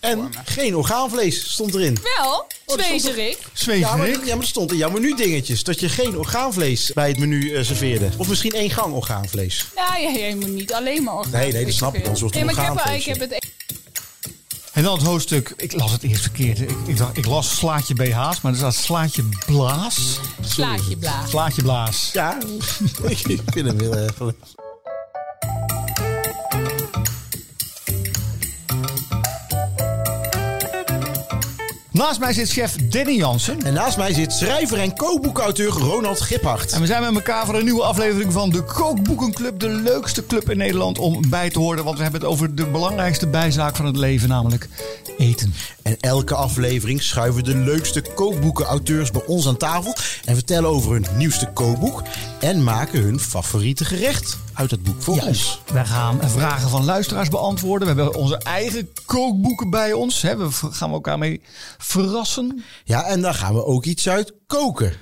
En geen orgaanvlees stond erin. Wel, stond zwezerik. Ja maar, ja, maar dat stond in jouw menu-dingetjes. Dat je geen orgaanvlees bij het menu eh, serveerde. Of misschien één gang orgaanvlees. Ja, ja, je moet niet alleen maar orgaan. Nee, nee, dat snap ik. Nee, maar ik heb, orgaanvlees, ik heb het En dan het hoofdstuk, ik las het eerst verkeerd. Ik, ik, dacht, ik las slaatje BH's, maar er staat slaatje blaas. slaatje blaas. Slaatje blaas. Ja, ik vind hem heel erg Naast mij zit chef Danny Jansen. En naast mij zit schrijver en kookboekauteur Ronald Giphart. En we zijn met elkaar voor een nieuwe aflevering van de Kookboekenclub. De leukste club in Nederland om bij te horen. Want we hebben het over de belangrijkste bijzaak van het leven, namelijk eten. En elke aflevering schuiven de leukste kookboekenauteurs bij ons aan tafel. En vertellen over hun nieuwste kookboek. En maken hun favoriete gerecht uit het boek voor ons. Wij gaan vragen van luisteraars beantwoorden. We hebben onze eigen kookboeken bij ons. Hè. We gaan elkaar mee verrassen. Ja, en daar gaan we ook iets uit koken.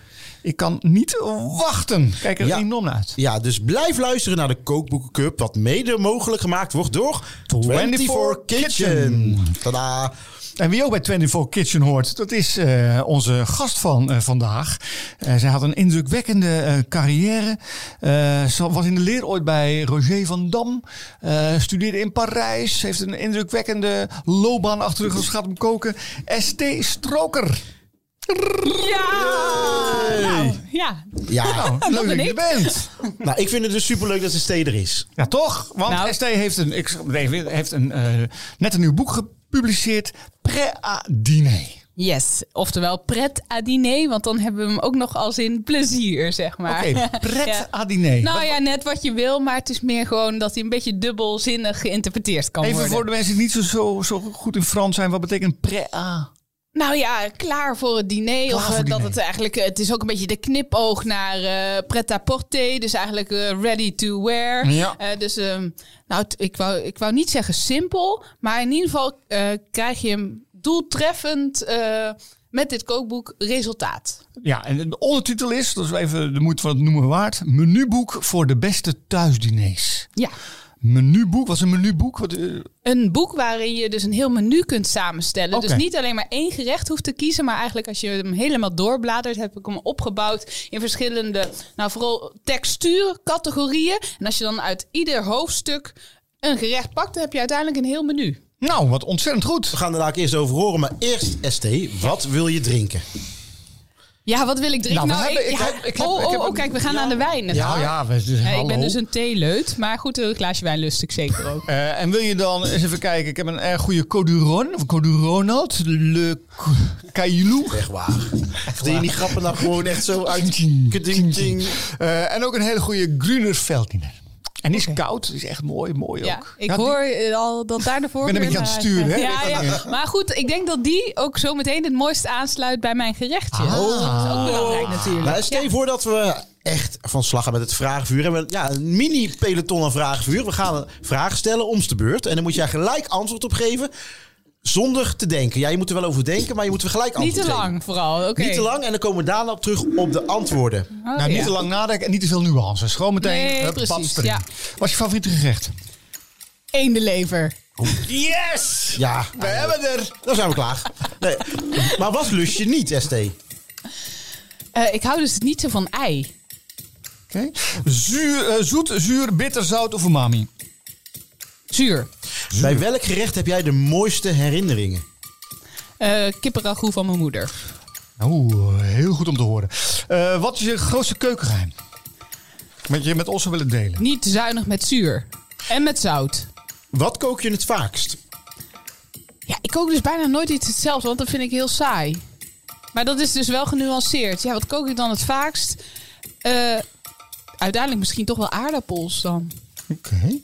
Ik kan niet wachten. Kijk er Ja. enorm naar uit. Ja, dus blijf luisteren naar de Kookboekencup. Wat mede mogelijk gemaakt wordt door 24 Kitchen. Tada. En wie ook bij 24 Kitchen hoort, dat is eh, onze gast van eh, vandaag. Eh, zij had een indrukwekkende eh, carrière. Eh, ze was in de leer ooit bij Roger van Dam. Eh, studeerde in Parijs. Heeft een indrukwekkende loopbaan achter de rug gaat om koken. ST Stroker. Ja! Nou, ja. Ja, Nou, leuk dat je er bent. nou, ik vind het dus superleuk dat stee er is. Ja, toch? Want Nou. ST heeft, een, ik, heeft een, eh, net een nieuw boek gepubliceerd. Pré-à-diner. Yes, oftewel pret à diner, want dan hebben we hem ook nog als in plezier, zeg maar. Oké, pret Ja. à diner. Nou ja, net wat je wil, maar het is meer gewoon dat hij een beetje dubbelzinnig geïnterpreteerd kan Even worden. voor de mensen die niet zo, zo, zo goed in Frans zijn. Wat betekent pré-à? Nou ja, klaar voor het diner. Klaar of eh, dat diner. het eigenlijk, eh, het is ook een beetje de knipoog naar eh pret-à-porter. Dus eigenlijk ready to wear. Ja. Dus ehm, nou, ik wou, ik wou niet zeggen simpel, maar in ieder geval krijg je hem doeltreffend met dit kookboek resultaat. Ja, en de ondertitel is, dat is even de moeite van het noemen waard. Menuboek voor de beste thuisdiners. Ja. Menuboek, wat is een menuboek? Wat, eh, Een boek waarin je dus een heel menu kunt samenstellen. Dus niet alleen maar één gerecht hoeft te kiezen. Maar eigenlijk als je hem helemaal doorbladert, heb ik hem opgebouwd in verschillende, nou vooral textuurcategorieën. En als je dan uit ieder hoofdstuk een gerecht pakt, dan heb je uiteindelijk een heel menu. nou, wat ontzettend goed. We gaan er daar eerst over horen. Maar eerst, ST, wat wil je drinken? Ja, wat wil ik drinken? Nou, Nou, hebben- ik, ik ja, heb- ik heb- oh, ik oh, heb oh, kijk, we gaan aan de wijn. Ja, ja, we, dus, Ja, ik ben dus een theeleut, maar goed, een glaasje wijn lust ik zeker ook. Eh, en wil je dan eens even kijken? Ik heb een erg goede Coduron, of Coduronald, Le Caillou. Echt waar. Verdien je die grappen nou gewoon echt zo uit? Eh, en ook een hele goede Gruner Veltliner. En die is koud, die is echt mooi, mooi Ja, ook. ik Ja, hoor eh, al dat daar de voorkeur een beetje aan het sturen, hè? Ja, Ik ja. Maar goed, ik denk dat die ook zo meteen het mooiste aansluit bij mijn gerechtje. Ah. Dat is ook belangrijk natuurlijk. Nou, stel je voor dat we echt van slag gaan met het vragenvuur. Hebben we ja, een mini peloton aan vragenvuur. We gaan vragen stellen, om de beurt. En dan moet jij gelijk antwoord op geven. Zonder te denken. Ja, je moet er wel over denken, maar je moet er gelijk antwoord Niet te geven. lang vooral. Oké. Niet te lang. En dan komen we daarna op terug op de antwoorden. Oh, Nou, niet ja. te lang nadenken en niet te veel nuances. Gewoon meteen Nee, hup, precies, ja. Wat is je favoriete gerecht? Eendenlever. Yes! Ja, We hebben er! dan zijn we klaar. Nee. Maar wat lust je niet, ST? Eh, ik hou dus niet zo van ei. Oké. Zuur, eh, zoet, zuur, bitter, zout of umami? Zuur. Bij welk gerecht heb jij de mooiste herinneringen? Eh kippenragout van mijn moeder. Oeh, heel goed om te horen. Eh, wat is je grootste keukengeheim? Wat je met ons zou willen delen? Niet te zuinig met zuur. En met zout. Wat kook je het vaakst? Ja, ik kook dus bijna nooit iets hetzelfde, want dat vind ik heel saai. Maar dat is dus wel genuanceerd. Ja, wat kook ik dan het vaakst? Eh, uiteindelijk misschien toch wel aardappels dan. Oké.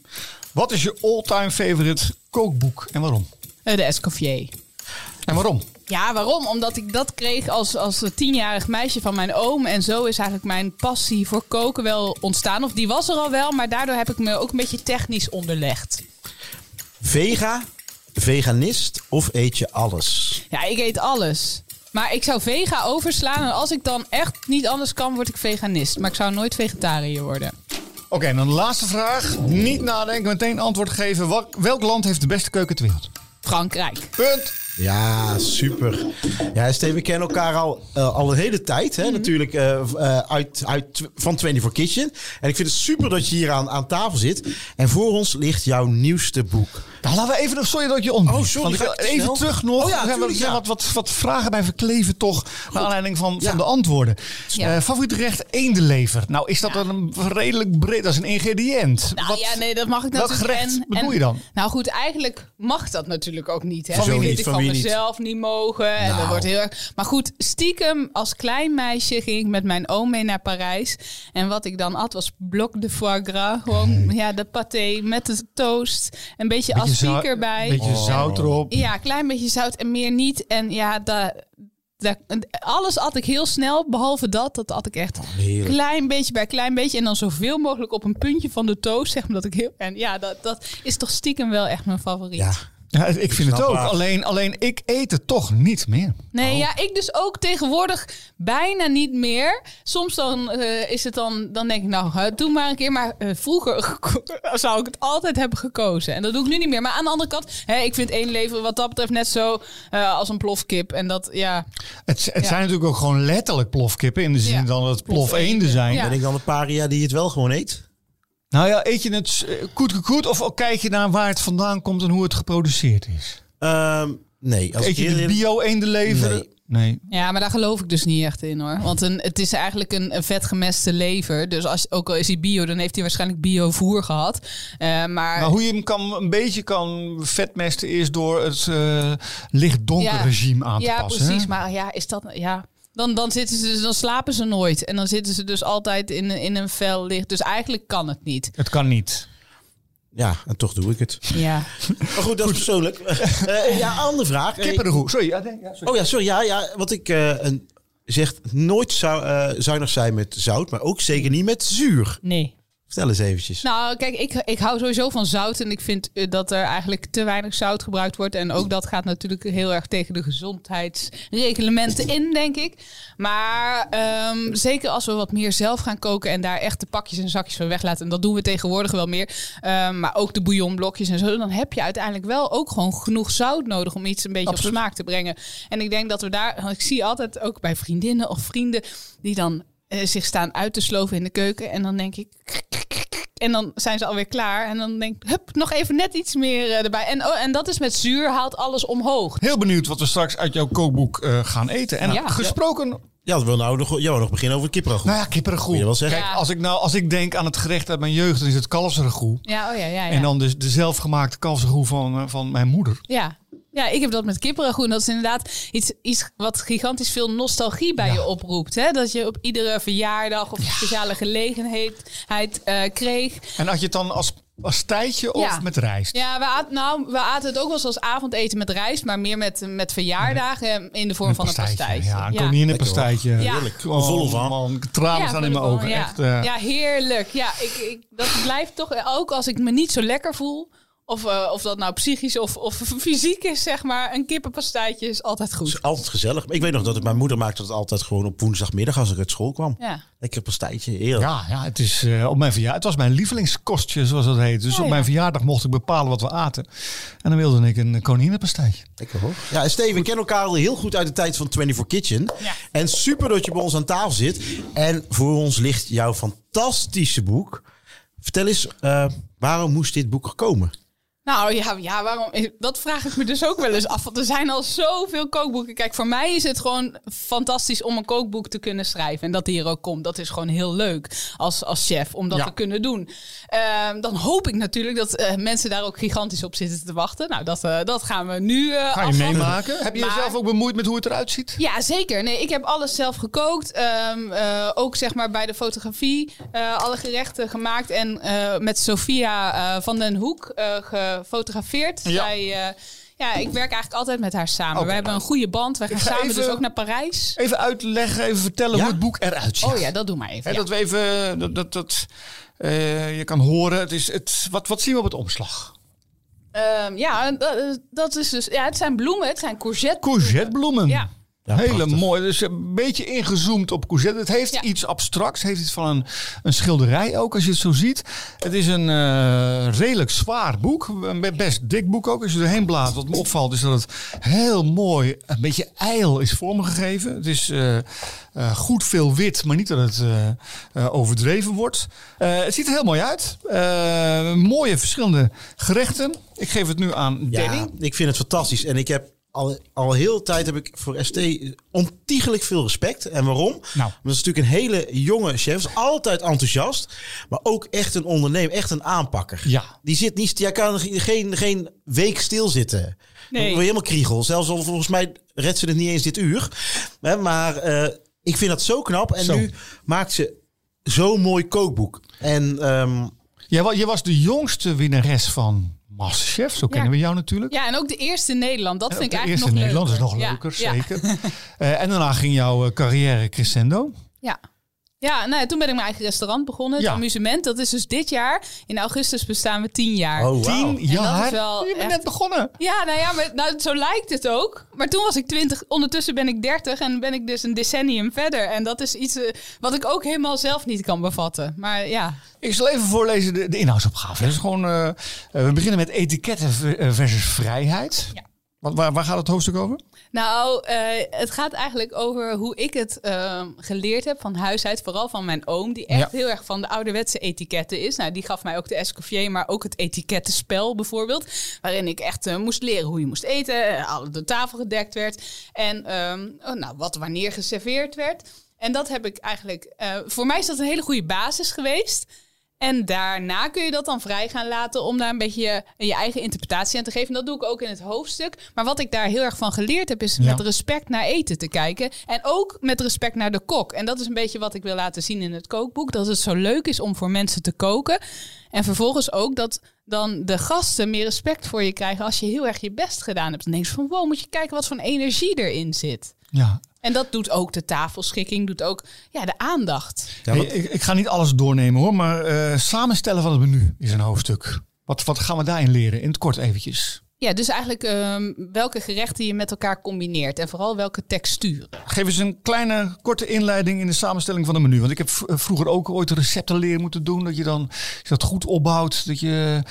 Wat is je all-time favorite kookboek en waarom? Eh, de Escoffier. En waarom? Ja, waarom? Omdat ik dat kreeg als, als tienjarig meisje van mijn oom. En zo is eigenlijk mijn passie voor koken wel ontstaan. Of die was er al wel, maar daardoor heb ik me ook een beetje technisch onderlegd. Vega, veganist of eet je alles? Ja, ik eet alles. Maar ik zou vega overslaan. En als ik dan echt niet anders kan, word ik veganist. Maar ik zou nooit vegetariër worden. Oké, en dan de laatste vraag. Niet nadenken, meteen antwoord geven. Welk land heeft de beste keuken ter wereld? Frankrijk. Punt. Ja, super. Ja, Steven, we kennen elkaar al, eh, al een hele tijd. Mhm. Hè? Natuurlijk eh, eh, uit, uit, van 24 Kitchen. En ik vind het super dat je hier aan, aan tafel zit. En voor ons ligt jouw nieuwste boek. Nou, laten we even... Sorry dat ik je ontbreek. Oh, sorry, Want ik even snel? terug nog. Oh ja, tuurlijk, zijn ja. wat, wat, wat vragen bij verkleven toch. Naar aanleiding van, Ja. van de antwoorden. Ja. Eh, favoriet gerecht eendenlever. Nou, is dat Ja. een redelijk breed... Dat is een ingrediënt. Nou Wat- ja, nee, dat mag ik welk natuurlijk. gerecht bedoel je dan? Nou goed, eigenlijk mag dat natuurlijk ook niet. Hè? Van dat wie vind niet? ik Van van wie niet? mezelf niet mogen. En dat Nou. wordt heel erg. Maar goed, stiekem als klein meisje ging ik met mijn oom mee naar Parijs. En wat ik dan at was bloc de foie gras. Gewoon ja, de pâté met de toast. Een beetje Beetje aspiek erbij. beetje Oh. zout erop. Ja, klein beetje zout en meer niet. En ja, da, da- alles at ik heel snel, behalve dat. Dat at ik echt heerlijk. klein beetje bij klein beetje. En dan zoveel mogelijk op een puntje van de toast. Zeg maar dat ik heel. En ja, dat, dat is toch stiekem wel echt mijn favoriet. Ja, Ja, ik vind het ook. Alleen, alleen ik eet het toch niet meer. Nee, ja, ik dus ook tegenwoordig bijna niet meer. Soms dan eh, is het dan, dan denk ik, nou, hè, doe maar een keer. Maar eh, vroeger zou ik het altijd hebben gekozen. En dat doe ik nu niet meer. Maar aan de andere kant, hè, ik vind één leven wat dat betreft net zo eh, als een plofkip. En dat, ja, Het, het Ja. zijn natuurlijk ook gewoon letterlijk plofkippen. In de zin Ja. dan dat het plof eenden zijn. Ja. ben ik dan een paria die het wel gewoon eet? Nou ja, eet je het eh, goed goed of ook kijk je naar waar het vandaan komt en hoe het geproduceerd is? Ehm, nee. Als Eet ik je de eerlijk- bio eendenlever? Nee. Nee. Ja, maar daar geloof ik dus niet echt in hoor. Want een, het is eigenlijk een, een vetgemeste lever. Dus als, ook al is hij bio, dan heeft hij waarschijnlijk biovoer gehad. Eh, maar Maar hoe je hem kan, een beetje kan vetmesten is door het eh licht-donker Ja. regime aan te ja, passen. precies. hè? Maar ja, is dat ja. Dan, dan, zitten ze, dus- dan slapen ze nooit. En dan zitten ze dus altijd in, in een vel licht. Dus eigenlijk kan het niet. Het kan niet. Ja, en toch doe ik het. Ja. Maar goed, dat is persoonlijk. Eh, ja, andere vraag. Eh, Kippenroe. Sorry. Ja, nee, ja, sorry. Oh ja, sorry. Ja, ja wat ik eh, een, zegt nooit zou, eh, zuinig zijn met zout, maar ook zeker niet met zuur. Nee. Vertel eens eventjes. Nou, kijk, ik, ik hou sowieso van zout. En ik vind eh, dat er eigenlijk te weinig zout gebruikt wordt. En ook dat gaat natuurlijk heel erg tegen de gezondheidsreglementen in, denk ik. Maar ehm, zeker als we wat meer zelf gaan koken en daar echt de pakjes en zakjes van weglaten. En dat doen we tegenwoordig wel meer. Ehm, maar ook de bouillonblokjes en zo. Dan heb je uiteindelijk wel ook gewoon genoeg zout nodig om iets een beetje Absoluut. op smaak te brengen. En ik denk dat we daar, ik zie altijd ook bij vriendinnen of vrienden die dan eh, zich staan uit te sloven in de keuken. En dan denk ik. En dan zijn ze alweer klaar. En dan denk ik, hup, nog even net iets meer eh, erbij. En, oh, en dat is met zuur, haalt alles omhoog. Heel benieuwd wat we straks uit jouw kookboek eh, gaan eten. En Ja. gesproken... Ja, we wil nou nog, jij wou nog beginnen over kippenragout. Nou ja, kippenragout. Moet je wel zeggen. Kijk, Ja. als ik, nou, als ik denk aan het gerecht uit mijn jeugd, dan is het kalfsragout. Ja, oh ja, ja. ja. En dan dus de zelfgemaakte kalfsragout van, van mijn moeder. ja. Ja, ik heb dat met kippenragout. Dat is inderdaad iets, iets wat gigantisch veel nostalgie bij Ja. je oproept. Hè? Dat je op iedere verjaardag of speciale gelegenheid eh, kreeg. En had je het dan als pastijtje of Ja. met rijst? Ja, we aten, nou, we aten het ook wel eens als avondeten met rijst. Maar meer met, met verjaardagen in de vorm van een pastijtje. Ja, een Ja. koninginnenpastijtje. Ja. Heerlijk. Oh, Vol van. Man, tranen Ja, staan in mijn ogen. Ja. Echt, eh, ja, heerlijk. Ja, ik, ik, dat blijft toch ook als ik me niet zo lekker voel. Of, eh, of dat nou psychisch of, of fysiek is, zeg maar. Een kippenpastijtje is altijd Het goed. is altijd gezellig. Ik weet nog dat het, mijn moeder maakte het altijd gewoon op woensdagmiddag als ik uit school kwam. Ja. Lekker pastijtje, heerlijk. Ja, ja het, is, eh, op mijn verjaardag, het was mijn lievelingskostje, zoals dat heet. Dus Oh, op ja. mijn verjaardag mocht ik bepalen wat we aten. En dan wilde ik een koninginnenpastijtje. Lekker hoor. Ja, en Steven, we kennen elkaar al heel goed uit de tijd van 24 Kitchen. Ja. En super dat je bij ons aan tafel zit. En voor ons ligt jouw fantastische boek. Vertel eens, eh, waarom moest dit boek er komen? Nou ja, ja, waarom? Dat vraag ik me dus ook wel eens af. Want er zijn al zoveel kookboeken. Kijk, voor mij is het gewoon fantastisch om een kookboek te kunnen schrijven. En dat die er ook komt. Dat is gewoon heel leuk als, als chef om dat Ja. te kunnen doen. Ehm, dan hoop ik natuurlijk dat eh, mensen daar ook gigantisch op zitten te wachten. Nou, dat, eh, dat gaan we nu eh Ga je meemaken? Heb je Maar- jezelf ook bemoeid met hoe het eruit ziet? Ja, zeker. Nee, ik heb alles zelf gekookt. Ehm, eh, ook zeg maar bij de fotografie alle gerechten gemaakt. En met Sophia van den Hoek eh, gefotografeerd. Ja. Zij, eh, ja, ik werk eigenlijk altijd met haar samen. We hebben een goede band. We gaan ga samen even- dus ook naar Parijs. Even uitleggen, even vertellen Ja. hoe het boek eruit ziet. Oh ja, dat doe maar even. Ja. Dat we even, dat, dat, dat eh, je kan horen. Het is, het, wat, wat zien we op het omslag? Ehm, ja, dat, dat is dus. Ja, het zijn bloemen. Het zijn courgette. Courgettebloemen. Ja. Ja, Hele prachtig. mooi. Dus een beetje ingezoomd op Cousette. Het heeft Ja. iets abstracts. Het heeft iets van een, een schilderij ook, als je het zo ziet. Het is een eh, redelijk zwaar boek. Een be- best dik boek ook. Als je erheen bladert, wat me opvalt is dat het heel mooi, een beetje ijl is vormgegeven. Het is eh, eh, goed veel wit, maar niet dat het overdreven wordt. Eh, het ziet er heel mooi uit. Eh, mooie verschillende gerechten. Ik geef het nu aan Ja, Danny. ik vind het fantastisch. En ik heb al, al heel tijd heb ik voor ST ontiegelijk veel respect. En waarom? Nou. Het is natuurlijk een hele jonge chef. Is altijd enthousiast. Maar ook echt een ondernemer. Echt een aanpakker. Ja. Die zit niet... Jij kan geen, geen week stilzitten. Nee. Dan helemaal kriegel. Zelfs al volgens mij redt ze het niet eens dit uur. Maar eh, ik vind dat zo knap. En Zo. nu maakt ze zo'n mooi kookboek. En ehm, Jij je was de jongste winnares van Masterchef. Zo kennen we jou natuurlijk. Ja, en ook de eerste in Nederland. Dat En vind ik ook de eigenlijk eerste nog in Nederland leuker. is nog leuker, Ja, zeker. Eh, en daarna ging jouw eh, carrière crescendo. Ja. Ja, nou toen ben ik mijn eigen restaurant begonnen. Het Ja. amusement. Dat is dus dit jaar. In augustus bestaan we tien jaar. oh, wauw. Tien jaar. is wel je bent echt- net begonnen. Ja, nou ja, maar, nou, zo lijkt het ook. Maar toen was ik 20. Ondertussen ben ik 30 en ben ik dus een decennium verder. En dat is iets eh, wat ik ook helemaal zelf niet kan bevatten. Maar ja, Ik zal even voorlezen de, de inhoudsopgave. Dat is gewoon, eh, eh, we beginnen met etiketten versus vrijheid. Ja. Waar, waar gaat het hoofdstuk over? Nou, eh, het gaat eigenlijk over hoe ik het ehm, geleerd heb van huis uit. Vooral van mijn oom, die echt Ja. heel erg van de ouderwetse etiketten is. Nou, die gaf mij ook de Escoffier, maar ook het etikettenspel bijvoorbeeld. Waarin ik echt eh, moest leren hoe je moest eten, eh, al de tafel gedekt werd. En ehm, oh, nou, wat wanneer geserveerd werd. En dat heb ik eigenlijk... voor mij is dat een hele goede basis geweest. En daarna kun je dat dan vrij gaan laten om daar een beetje je, eigen interpretatie aan te geven. En dat doe ik ook in het hoofdstuk. Maar wat ik daar heel erg van geleerd heb, is Ja. met respect naar eten te kijken. En ook met respect naar de kok. En dat is een beetje wat ik wil laten zien in het kookboek. Dat het zo leuk is om voor mensen te koken. En vervolgens ook dat dan de gasten meer respect voor je krijgen als je heel erg je best gedaan hebt. Dan denk je van, wow, moet je kijken wat voor energie erin zit. Ja. En dat doet ook de tafelschikking, doet ook ja, de aandacht. Ja, Hey, ik, ik ga niet alles doornemen hoor, maar eh, samenstellen van het menu is een hoofdstuk. Wat, wat gaan we daarin leren? In het kort eventjes. Ja, dus eigenlijk ehm, welke gerechten je met elkaar combineert. En vooral welke texturen. Geef eens een kleine, korte inleiding in de samenstelling van een menu. Want ik heb v- vroeger ook ooit recepten leren moeten doen. Dat je dan dat goed opbouwt. Dat je,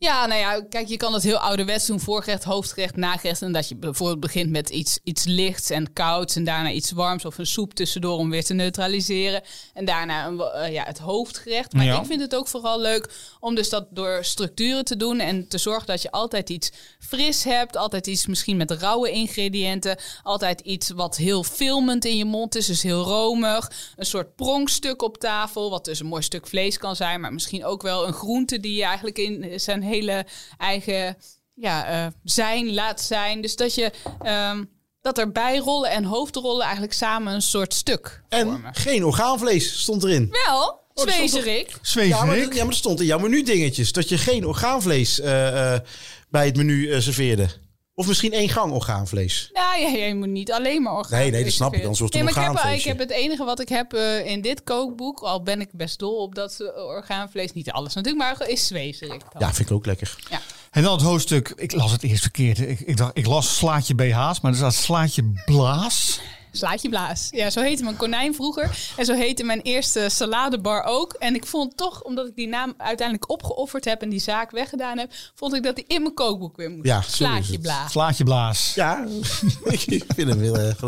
Ja, nou ja, kijk, je kan het heel ouderwets doen. Voorgerecht, hoofdgerecht, nagerecht. En dat je bijvoorbeeld begint met iets, iets lichts en kouds. En daarna iets warms of een soep tussendoor om weer te neutraliseren. En daarna een, eh, ja, het hoofdgerecht. Maar Ja. ik vind het ook vooral leuk om dus dat door structuren te doen. En te zorgen dat je altijd iets fris hebt. Altijd iets misschien met rauwe ingrediënten. Altijd iets wat heel filmend in je mond is. Dus heel romig. Een soort pronkstuk op tafel. Wat dus een mooi stuk vlees kan zijn. Maar misschien ook wel een groente die je eigenlijk in zijn hele eigen ja, eh, zijn laat zijn. Dus dat je... ehm, dat er bijrollen en hoofdrollen eigenlijk samen een soort stuk en vormen. geen orgaanvlees stond erin. Wel, stond zwezerik. zweverik. Ja maar, dat- ja, maar dat stond in jouw menu dingetjes. Dat je geen orgaanvlees eh, eh, bij het menu serveerde. Of misschien één gang orgaanvlees. Nou ja, je moet niet alleen maar orgaan. Nee, nee, dat snap ik. Wordt het nee, maar ik heb, ik heb het enige wat ik heb eh, in dit kookboek, al ben ik best dol op dat eh, orgaanvlees, niet alles natuurlijk, maar is zwezerik. dan. Ja, vind ik ook lekker. Ja. En dan het hoofdstuk. Ik las het eerst verkeerd. Ik, ik, dacht, ik las slaatje BH's, maar er staat slaatje blaas. Slaatje blaas. Ja, zo heette mijn konijn vroeger. En zo heette mijn eerste saladebar ook. En ik vond toch, omdat ik die naam uiteindelijk opgeofferd heb en die zaak weggedaan heb, vond ik dat die in mijn kookboek weer moest. Ja, Slaatje blaas. Slaatje blaas. Ja, ik vind hem heel erg.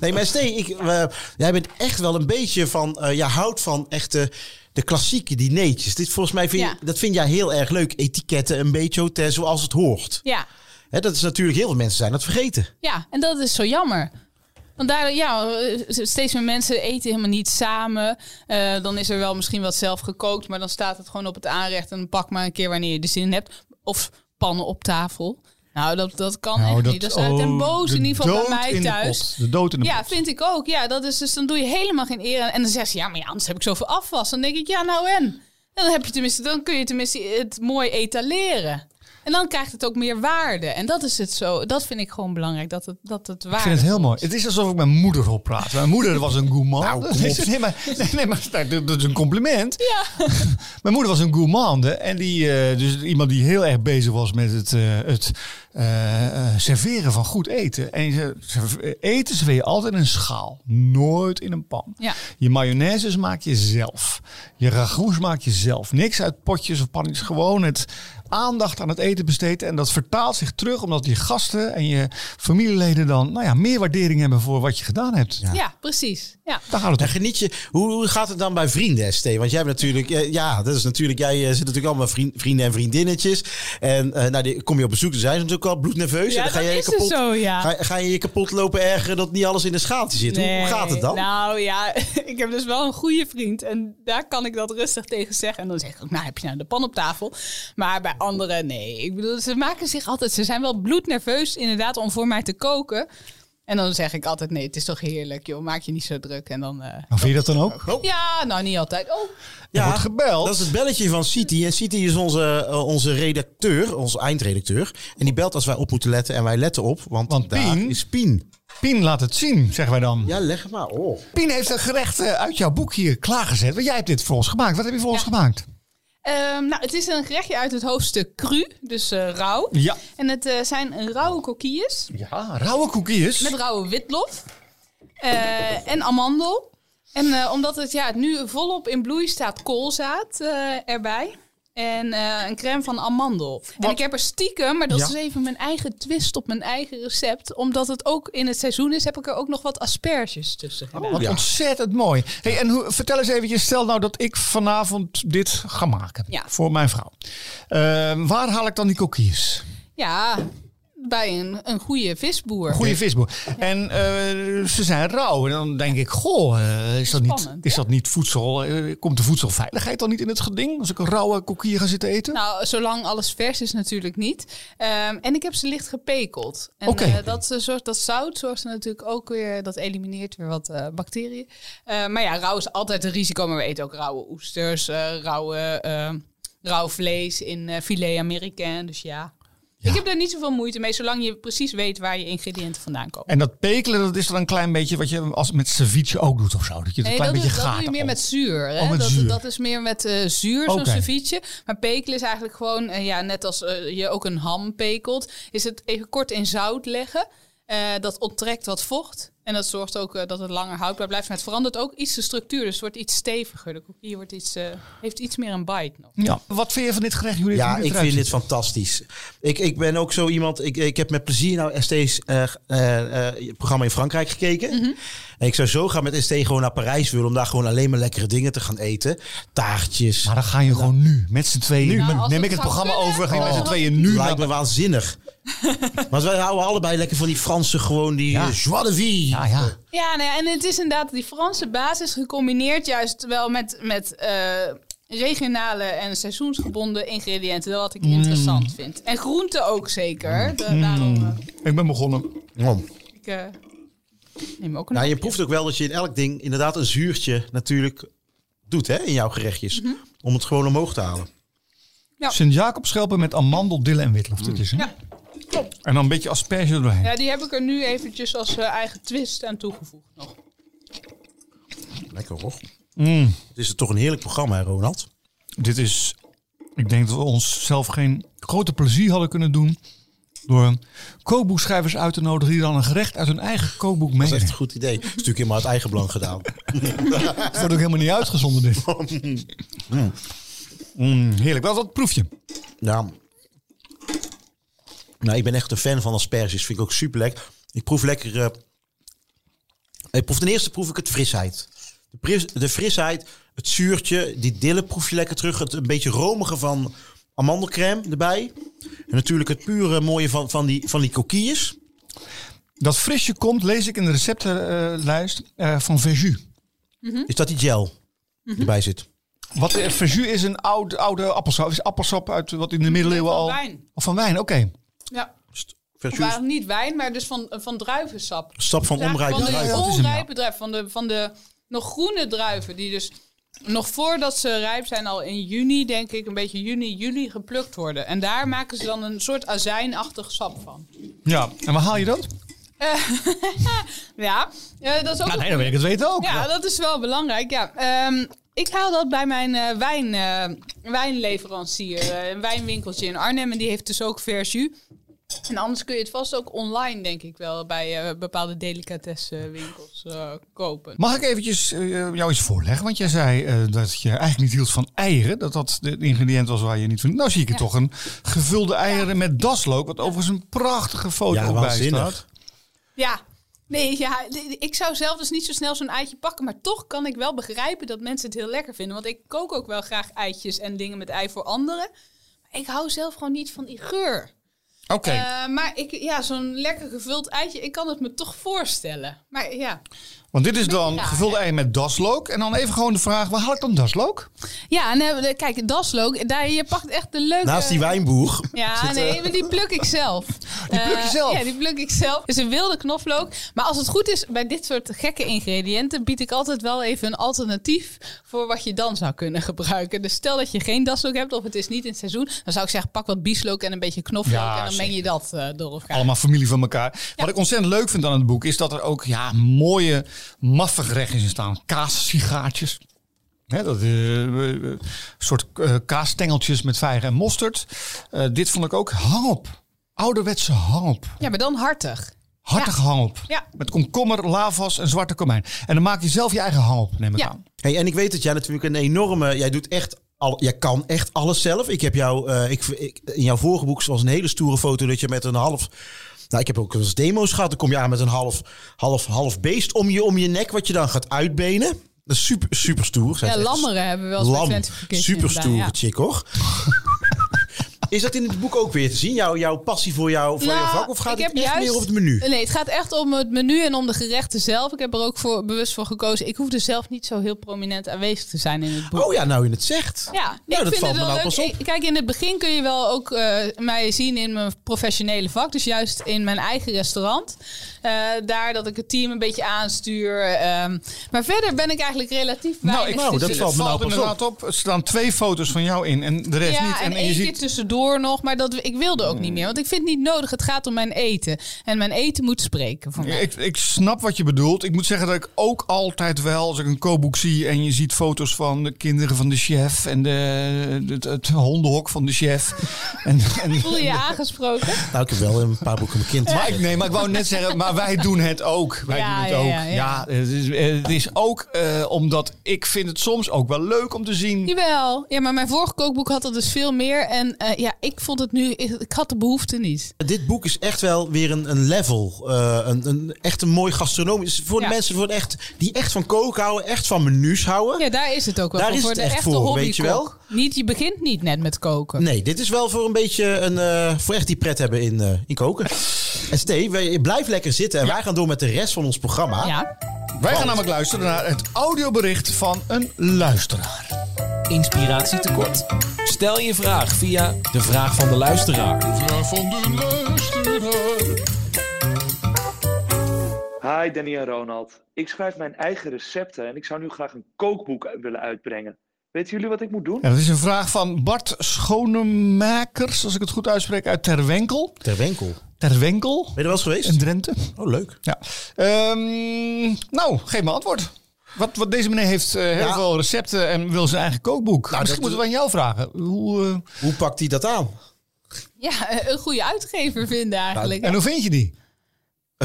Nee, maar Stee, ik, eh, jij bent echt wel een beetje van... eh jij houdt van echte de klassieke dineetjes. Dit volgens mij vind je, Ja. dat vind jij heel erg leuk. Etiketten, een beetje hotel, zoals het hoort. Ja, Hè, dat is natuurlijk heel veel mensen zijn dat vergeten. Ja, en dat is zo jammer. Want daar, ja, eh, steeds meer mensen eten helemaal niet samen. Eh, dan is er wel misschien wat zelf gekookt, maar dan staat het gewoon op het aanrecht en pak maar een keer wanneer je er zin in hebt. Of pannen op tafel. Nou, dat, dat kan Nou, echt niet. Dat is uit en boos de in ieder geval bij mij de thuis. De dood in de Ja, pot. vind ik ook. Ja, dat is dus dan doe je helemaal geen eer. En dan zegt ze, ja, maar ja, anders heb ik zoveel afwas. Dan denk ik, ja, nou en? En dan heb je tenminste, dan kun je tenminste het mooi etaleren. En dan krijgt het ook meer waarde. En dat is het zo. Dat vind ik gewoon belangrijk. Dat het, dat het waarde. Ik vind het heel mooi. Het is alsof ik mijn moeder op praat. Mijn moeder was een gourmand. Nou, kom op. nee, maar, nee, nee, maar dat is een compliment. Ja. Mijn moeder was een gourmande. En die, eh, dus iemand die heel erg bezig was met het, eh, het eh, serveren van goed eten. En je serve- eten serveer je altijd in een schaal, nooit in een pan. Ja. Je mayonaise maak je zelf. Je ragout maak je zelf. Niks uit potjes of pannetjes. Gewoon het aandacht aan het eten besteden. En dat vertaalt zich terug omdat je gasten en je familieleden dan nou ja, meer waardering hebben voor wat je gedaan hebt. Ja, precies. Ja. Daar gaat het En om. geniet je, hoe, hoe gaat het dan bij vrienden, ST? Want jij hebt natuurlijk, ja, dat is natuurlijk, jij eh, zit natuurlijk allemaal vriend, vrienden en vriendinnetjes. En eh, nou, die, kom je op bezoek, dan zijn ze natuurlijk al bloednerveus. Ja, en dan ga dat je, je is kapot, zo, ja. ga, ga je je kapot lopen ergeren dat niet alles in de schaaltje zit. Hoe, hoe gaat het dan? Nou ja, ik heb dus wel een goede vriend. En daar kan ik dat rustig tegen zeggen. En dan zeg ik ook, nou heb je nou de pan op tafel. Maar bij anderen, nee. Ik bedoel, ze maken zich altijd... Ze zijn wel bloednerveus inderdaad om voor mij te koken. En dan zeg ik altijd, nee, het is toch heerlijk, joh. Maak je niet zo druk. En dan... eh, Nou, vind je dat dan ook? ja, nou niet altijd. Oh, Er wordt gebeld. Dat is het belletje van City. En City is onze, eh, onze redacteur, onze eindredacteur. En die belt als wij op moeten letten. En wij letten op, want, Want daar Pien- is Pien. Pien laat het zien, zeggen wij dan. Ja, leg het maar op. Pien heeft een gerecht eh, uit jouw boek hier klaargezet. Want jij hebt dit voor ons gemaakt. Wat heb je voor ons Ja. gemaakt? Ehm, nou, het is een gerechtje uit het hoofdstuk cru, dus eh, rauw. Ja. En het eh, zijn rauwe kokkies Ja, rauwe koekjes. met rauwe witlof eh, en amandel. En omdat het ja, nu volop in bloei staat, koolzaad erbij. En eh, een crème van amandel. En Wat? ik heb er stiekem, maar dat Ja. is even mijn eigen twist op mijn eigen recept. Omdat het ook in het seizoen is, heb ik er ook nog wat asperges tussen gedaan. Wat Ja. ontzettend mooi. Hey, en hoe, vertel eens eventjes, stel nou dat ik vanavond dit ga maken Ja. voor mijn vrouw. Eh, waar haal ik dan die koekjes? Ja, bij een, een goede visboer. Goede visboer. En eh, ze zijn rauw. En dan denk ik, goh, eh, is, dat niet, is dat niet voedsel? eh, komt de voedselveiligheid dan niet in het geding? Als ik een rauwe koekje ga zitten eten? Nou, zolang alles vers is natuurlijk niet. Ehm, en ik heb ze licht gepekeld. En dat, zorgt, dat zout zorgt er natuurlijk ook weer... Dat elimineert weer wat bacteriën. Maar ja, rauw is altijd een risico. Maar we eten ook rauwe oesters, rauwe, rauw vlees in filet américain. Dus ja. Ja. Ik heb daar niet zoveel moeite mee, zolang je precies weet waar je ingrediënten vandaan komen. En dat pekelen, dat is dan een klein beetje wat je als met ceviche ook doet of zo. Dat je het een klein dat, beetje doe- dat gaat. doe je meer met zuur. Hè? Oh, met dat, zuur. dat is meer met eh, zuur, zo'n Oké. ceviche. Maar pekelen is eigenlijk gewoon, eh, ja, net als eh, je ook een ham pekelt, is het even kort in zout leggen. Dat onttrekt wat vocht. En dat zorgt ook eh, dat het langer houdbaar blijft. Maar het verandert ook iets de structuur. Dus het wordt iets steviger. De kokkie wordt iets, eh, heeft iets meer een bite nog. Ja. Wat vind je van dit gerecht, Judith? Ja, ik vind dit fantastisch. Ik, ik ben ook zo iemand. Ik, ik heb met plezier naar ST's eh, eh, eh, programma in Frankrijk gekeken. Mhm. En ik zou zo gaan met ST gewoon naar Parijs willen. Om daar gewoon alleen maar lekkere dingen te gaan eten. Taartjes. Maar dan ga je gewoon nu, met z'n tweeën. Nu, Nou, neem ik het programma kunnen, over. Ga je met oh. z'n tweeën nu Lijkt naar... me waanzinnig. Want wij houden allebei lekker van die Franse gewoon. Die Ja. eh, joie de vie. Ja, ja. Ja, nou ja, en het is inderdaad die Franse basis gecombineerd juist wel met, met eh, regionale en seizoensgebonden ingrediënten. Wat ik interessant vind. En groenten ook zeker. Da- daarom, eh, Ik ben begonnen. Ik eh, neem ook een Nou, je proeft ook wel dat je in elk ding inderdaad een zuurtje natuurlijk doet hè, in jouw gerechtjes. Mhm. Om het gewoon omhoog te halen. Ja. Sint-Jacobschelpen met amandel, dille en witlof. Dit is, hè? Ja, klopt. En dan een beetje asperge erdoorheen. Ja, die heb ik er nu eventjes als eh, eigen twist aan toegevoegd nog. Lekker hoor. Mm. Het is toch een heerlijk programma, hè, Ronald? Dit is... Ik denk dat we ons zelf geen grote plezier hadden kunnen doen... door kookboekschrijvers uit te nodigen... die dan een gerecht uit hun eigen kookboek Dat is echt meenemen. een goed idee. Het is natuurlijk helemaal uit eigen belang gedaan. Het wordt ook helemaal niet uitgezonden, dit. Mm, heerlijk. Wat, wat proef je? Ja. Nou, ik ben echt een fan van asperges. Vind ik ook super lekker. Ik proef lekker. eh, ik proef ten eerste proef ik het frisheid. De, pris- de frisheid, het zuurtje, die dille proef je lekker terug. Het een beetje romige van amandelcrème erbij. En natuurlijk het pure mooie van, van, die, van die kokkies. Dat frisje komt, lees ik in de receptenlijst, eh, van Verjus. Is dat die gel die erbij zit? Wat eh, Verjus is een oud, oude appelsap. Is appelsap uit wat in de middeleeuwen Van al... wijn. Of van wijn, oké. Ja, Versus maar niet wijn, maar dus van, van druivensap. stap van onrijpe van de druiven. ja, onrijpe druiven, van de, van de nog groene druiven, die dus nog voordat ze rijp zijn, al in juni, denk ik, een beetje juni, juli geplukt worden. En daar maken ze dan een soort azijnachtig sap van. Ja, en waar haal je dat? Ja, eh, dat is ook Nou, nee, dan wil ik het weten ook. Ja, dat is wel belangrijk. Ja. Ehm, ik haal dat bij mijn eh, wijn, eh, wijnleverancier. eh, een wijnwinkeltje in Arnhem. En die heeft dus ook Verjus. En anders kun je het vast ook online, denk ik wel, bij eh, bepaalde delicatessenwinkels eh kopen. Mag ik eventjes eh, jou iets voorleggen? Want jij zei eh, dat je eigenlijk niet hield van eieren. Dat dat de ingrediënt was waar je niet van... Nou zie ik er Ja. toch een gevulde eieren met daslook. Wat overigens een prachtige foto Ja, ook bij staat. Ja. Nee, ja, ik zou zelf dus niet zo snel zo'n eitje pakken. Maar toch kan ik wel begrijpen dat mensen het heel lekker vinden. Want ik kook ook wel graag eitjes en dingen met ei voor anderen. Maar ik hou zelf gewoon niet van die geur. Oké. Eh, maar ik, ja, zo'n lekker gevuld eitje, ik kan het me toch voorstellen. Maar ja, Want dit is dan gevulde ei met daslook. En dan even gewoon de vraag, waar haal ik dan daslook? ja en eh, kijk, daslook, daar, je pakt echt de leuke... Naast die wijnboer. Ja, zit, nee, eh, maar die pluk ik zelf. Die pluk je Eh, zelf? Ja, die pluk ik zelf. Het is een wilde knoflook. Maar als het goed is, bij dit soort gekke ingrediënten bied ik altijd wel even een alternatief voor wat je dan zou kunnen gebruiken. Dus stel dat je geen daslook hebt of het is niet in het seizoen, dan zou ik zeggen pak wat bieslook en een beetje knoflook Ja, en dan meng je dat eh, door elkaar. Allemaal familie van elkaar. Wat ik ontzettend leuk vind aan het boek is dat er ook ja, mooie, maffe gerechtjes in staan. Kaassigaartjes. Hè, dat, eh, eh, een soort eh, kaasstengeltjes met vijgen en mosterd. Eh, dit vond ik ook hangop. Ouderwetse hangop. Ja, maar dan hartig. Hartige hangop. Ja. Met komkommer, lavas en zwarte komijn. En dan maak je zelf je eigen hangop, neem ik Ja. aan. Hey, en ik weet dat jij natuurlijk een enorme... Jij doet echt... Al, jij kan echt alles zelf. Ik heb jou... eh, ik, ik, in jouw vorige boek was een hele stoere foto dat je met een half... Nou, ik heb ook wel eens demo's gehad. Dan kom je aan met een half, half, half beest om je, om je nek, wat je dan gaat uitbenen. Dat is super, super stoer. Zij Ja, echt lammeren hebben we wel eens Lam. Super stoere ja. chick, hoor. Is dat in het boek ook weer te zien? Jouw, jouw passie voor, jou, voor Nou, jouw vak? Of gaat ik het echt juist- meer op het menu? Nee, het gaat echt om het menu en om de gerechten zelf. Ik heb er ook voor, bewust voor gekozen. Ik hoef er zelf niet zo heel prominent aanwezig te zijn in het boek. Oh ja, nou je het zegt. Ja, Nou, ik dat vind valt het me wel nou leuk. pas op. Ik- Kijk, in het begin kun je wel ook eh, mij zien in mijn professionele vak. Dus juist in mijn eigen restaurant. Eh, daar dat ik het team een beetje aanstuur. ehm. maar verder ben ik eigenlijk relatief weinig nou, te dat zien. valt me nou pas op. Er staan twee foto's van jou in en de rest Ja, niet. en, je één ziet... keer tussendoor nog. Maar dat, ik wilde ook niet meer. Want ik vind het niet nodig. Het gaat om mijn eten. En mijn eten moet spreken voor mij. Ik, ik snap wat je bedoelt. Ik moet zeggen dat ik ook altijd wel, als ik een kookboek zie en je ziet foto's van de kinderen van de chef en de, het, het hondenhok van de chef. En, en, Voel je je aangesproken? Nou, ik heb wel een paar boeken mijn kind. maar ik, nee, maar ik wou net zeggen, maar wij doen het ook. Wij Ja, doen het ja, ook. ja, Ja, ja. het, is, het is ook eh, omdat ik vind het soms ook wel leuk om te zien. Jawel. Ja, maar mijn vorige kookboek had er dus veel meer. En eh, ja, ik vond het nu... Ik had de behoefte niet. Dit boek is echt wel weer een, een level. eh, een, een, echt een mooi gastronomisch. Voor de Ja. mensen voor echt, die echt van koken houden, echt van menus houden. Ja, daar is het ook wel Daar voor. is voor het de echt echte voor, weet je wel? Niet, je begint niet net met koken. Nee, dit is wel voor een beetje een. eh, voor echt die pret hebben in, eh, in koken. En Steve, wij- blijf lekker zitten. En wij gaan door met de rest van ons programma. Ja. Wij gaan namelijk luisteren naar het audiobericht van een luisteraar. Inspiratie tekort. Stel je vraag via de vraag van de luisteraar. Vraag van de luisteraar. Hi Danny en Ronald. Ik schrijf mijn eigen recepten en ik zou nu graag een kookboek willen uitbrengen. Weten jullie wat ik moet doen? Ja, dat is een vraag van Bart Schonemakers, als ik het goed uitspreek, uit Terwenkel. Ter winkel. Terwenkel Ben je er wel eens geweest? in Drenthe. Oh, leuk. Ja. Ehm, nou, geef me antwoord. Wat, wat deze meneer heeft eh, heel Ja. veel recepten en wil zijn eigen kookboek. Nou, Misschien dat- moeten we aan jou vragen. Hoe, eh, Hoe pakt hij dat aan? Ja, eh, een goede uitgever vinden eigenlijk. en hoe vind je die?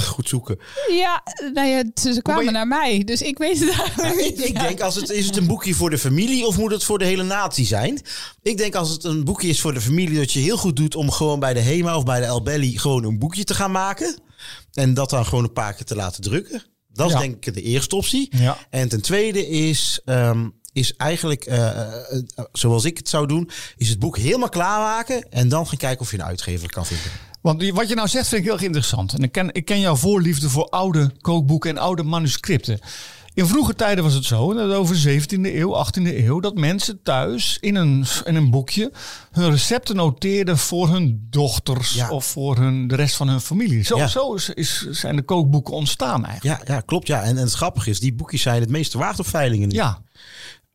Goed zoeken. Ja, nou ja, ze, ze kwamen je- naar mij, dus ik weet het eigenlijk Ik, niet. ik Ja. denk, als het, is het een boekje voor de familie of moet het voor de hele natie zijn? Ik denk als het een boekje is voor de familie, dat je heel goed doet om gewoon bij de HEMA of bij de El Belly gewoon een boekje te gaan maken. En dat dan gewoon een paar keer te laten drukken. Dat is denk ik de eerste optie. Ja. En ten tweede is, ehm, is eigenlijk, eh, eh, eh, zoals ik het zou doen, is het boek helemaal klaarmaken. En dan gaan kijken of je een uitgever kan vinden. Want wat je nou zegt vind ik heel erg interessant. En ik ken, ik ken jouw voorliefde voor oude kookboeken en oude manuscripten. In vroege tijden was het zo, dat over 17e eeuw, 18e eeuw, dat mensen thuis in een, in een boekje hun recepten noteerden voor hun dochters Ja. of voor hun, de rest van hun familie. Zo, Ja. zo is, is, zijn de kookboeken ontstaan eigenlijk. Ja, ja klopt. Ja. En, en het grappige is, die boekjes zijn het meeste waard op veilingen nu. Ja,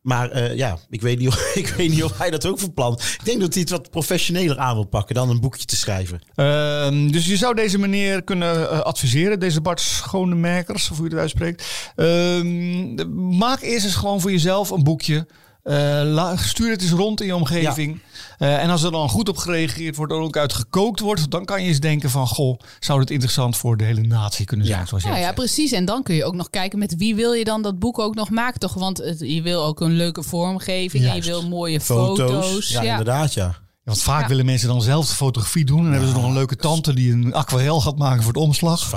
Maar eh, ja, ik weet, niet of, ik weet niet of hij dat ook van plan. Ik denk dat hij het wat professioneler aan wil pakken dan een boekje te schrijven. Ehm, dus je zou deze meneer kunnen eh, adviseren, deze Bart Schonemakers, of hoe je het uitspreekt. Ehm, maak eerst eens gewoon voor jezelf een boekje. Eh, la- stuur het eens rond in je omgeving. Eh, en als er dan goed op gereageerd wordt en ook uit gekookt wordt, dan kan je eens denken van, goh, zou dit interessant voor de hele natie kunnen zijn, zoals jij Nou ja, zegt. precies. En dan kun je ook nog kijken met wie wil je dan dat boek ook nog maken, toch? Want het- je wil ook een leuke vormgeving en je wil mooie foto's. Ja, inderdaad, ja. Want vaak Ja. willen mensen dan zelf de fotografie doen. En dan hebben ze nog een leuke tante die een aquarel gaat maken voor de omslag.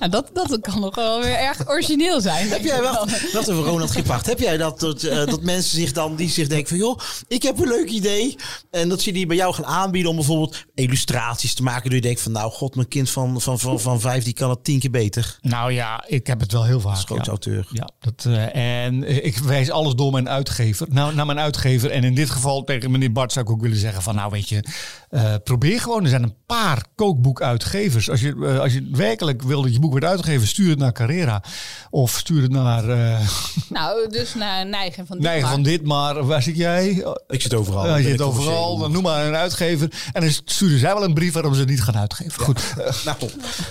Nou, dat, dat kan nog wel weer erg origineel zijn. Heb jij wel, dat over Ronald Gipacht, heb jij dat, dat, eh, dat mensen zich dan, die zich denken van joh, ik heb een leuk idee. En dat ze die bij jou gaan aanbieden om bijvoorbeeld illustraties te maken. Dat je denkt van nou god, mijn kind van, van, van, van vijf die kan het tien keer beter. Nou ja, ik heb het wel heel vaak. Als ja. auteur. Ja, dat, eh, en ik wijs alles door mijn uitgever. Nou, naar mijn uitgever. En in dit geval tegen meneer Bart zou ik ook willen zeggen van... nou weet je, eh, probeer gewoon. Er zijn een paar kookboekuitgevers. Als je, als je werkelijk wil dat je boek wordt uitgegeven... stuur het naar Carrera. Of stuur het naar eh Nou, dus naar Neigen van Neigen Dietmar. van dit. Maar waar zit jij? Ik zit overal. je zit overal. Dan noem maar een uitgever. En dan sturen zij wel een brief waarom ze het niet gaan uitgeven. Goed. Nou,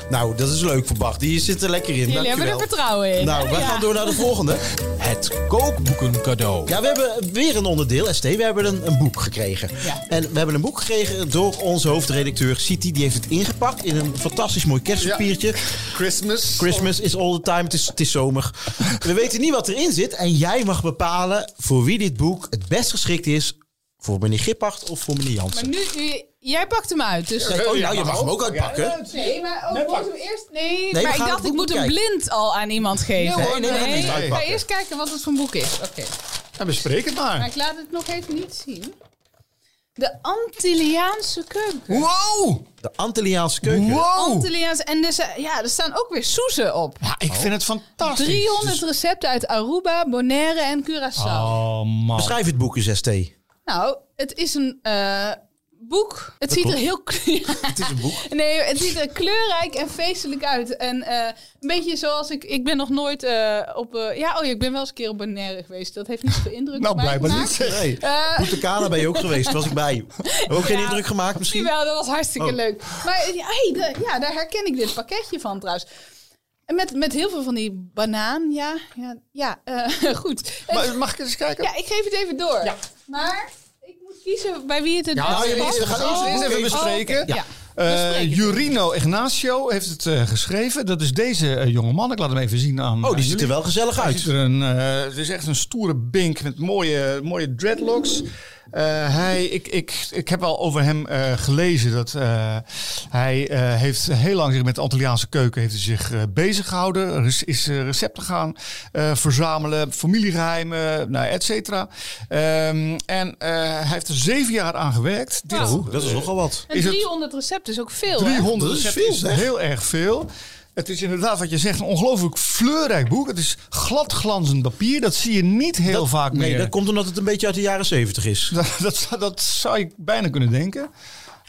nou, dat is leuk voor Bart. Die zit er lekker in. Jullie hebben er vertrouwen in. Nou, Ja. gaan door naar de volgende. Het kookboeken cadeau. Ja, we hebben weer een onderdeel, ST. We hebben een, een boek gekregen. Ja. En we hebben een boek gekregen door onze hoofdredacteur City. Die heeft het ingepakt in een fantastisch mooi kerstpapiertje. Christmas. Christmas is all the time. Het is, het is zomer. We weten niet wat erin zit. En jij mag bepalen voor wie dit boek het best geschikt is. Voor meneer Gippacht of voor meneer Maar Jansen. nu, nu- jij pakt hem uit. Dus... Nee, oh, nou, je mag hem ook uitpakken. Nee, maar oh, moeten we eerst... Nee, we maar ik gaan dacht, ik boek moet hem bekijken. blind al aan iemand geven. Nee, nee, nee, nee, ik ga uitpakken. eerst kijken wat het voor een boek is. Oké. En bespreek het Maar maar. ik laat het nog even niet zien. De Antilliaanse keuken. Wow! De Antilliaanse keuken. Wow! Antilliaans. En dus, eh, ja, er staan ook weer soezen op. Ja, ik vind het fantastisch. 300 recepten uit Aruba, Bonaire en Curaçao. Oh man. Beschrijf het boek eens, ST. Nou, het is een eh, boek. Het ziet klopt. er heel... Het is een boek. Nee, het ziet er kleurrijk en feestelijk uit. En eh, een beetje zoals ik... Ik ben nog nooit eh, op... eh, ja, oh ja, ik ben wel eens een keer op Bonaire geweest. Dat heeft niet zoveel indruk Nou, op mij blijkbaar gemaakt. niet. Nee. Punta Cana ben je ook geweest. Was ik bij. Ook geen Ja. indruk gemaakt misschien? Jawel, dat was hartstikke Oh. leuk. Maar ja, hey, de- ja, daar herken ik dit pakketje van trouwens. En met, met heel veel van die banaan, ja. Ja, ja eh, goed. Maar mag ik eens kijken? ja, ik geef het even door. Maar ik moet kiezen bij wie het het Ja, beste nou, past. we gaan eerst, Oh, eerst even bespreken. Oh. Ja. Eh. Jurino Ignacio heeft het eh, geschreven. Dat is deze eh, jonge man. Ik laat hem even zien aan Oh, die ziet er wel gezellig Hij uit. ziet er een, het is echt een stoere bink met mooie, mooie dreadlocks. Eh, hij, ik, ik, ik heb al over hem eh, gelezen dat eh, hij eh, heeft heel lang zich met de Antilliaanse keuken heeft hij zich eh, bezig gehouden. Er is, is recepten gaan eh, verzamelen, familiegeheimen, nou, et cetera. Ehm, en eh, hij heeft er zeven jaar aan gewerkt. Dit, Oh, dat is nogal wat. En Is het- 300 recepten is ook veel. hè? 300 Dat is recepten veel, is zeg. heel erg veel. Het is inderdaad wat je zegt, een ongelooflijk fleurrijk boek. Het is glad glanzend papier. Dat zie je niet heel vaak Nee, meer. dat komt omdat het een beetje uit de jaren zeventig is. Dat, dat, zou- dat zou je bijna kunnen denken.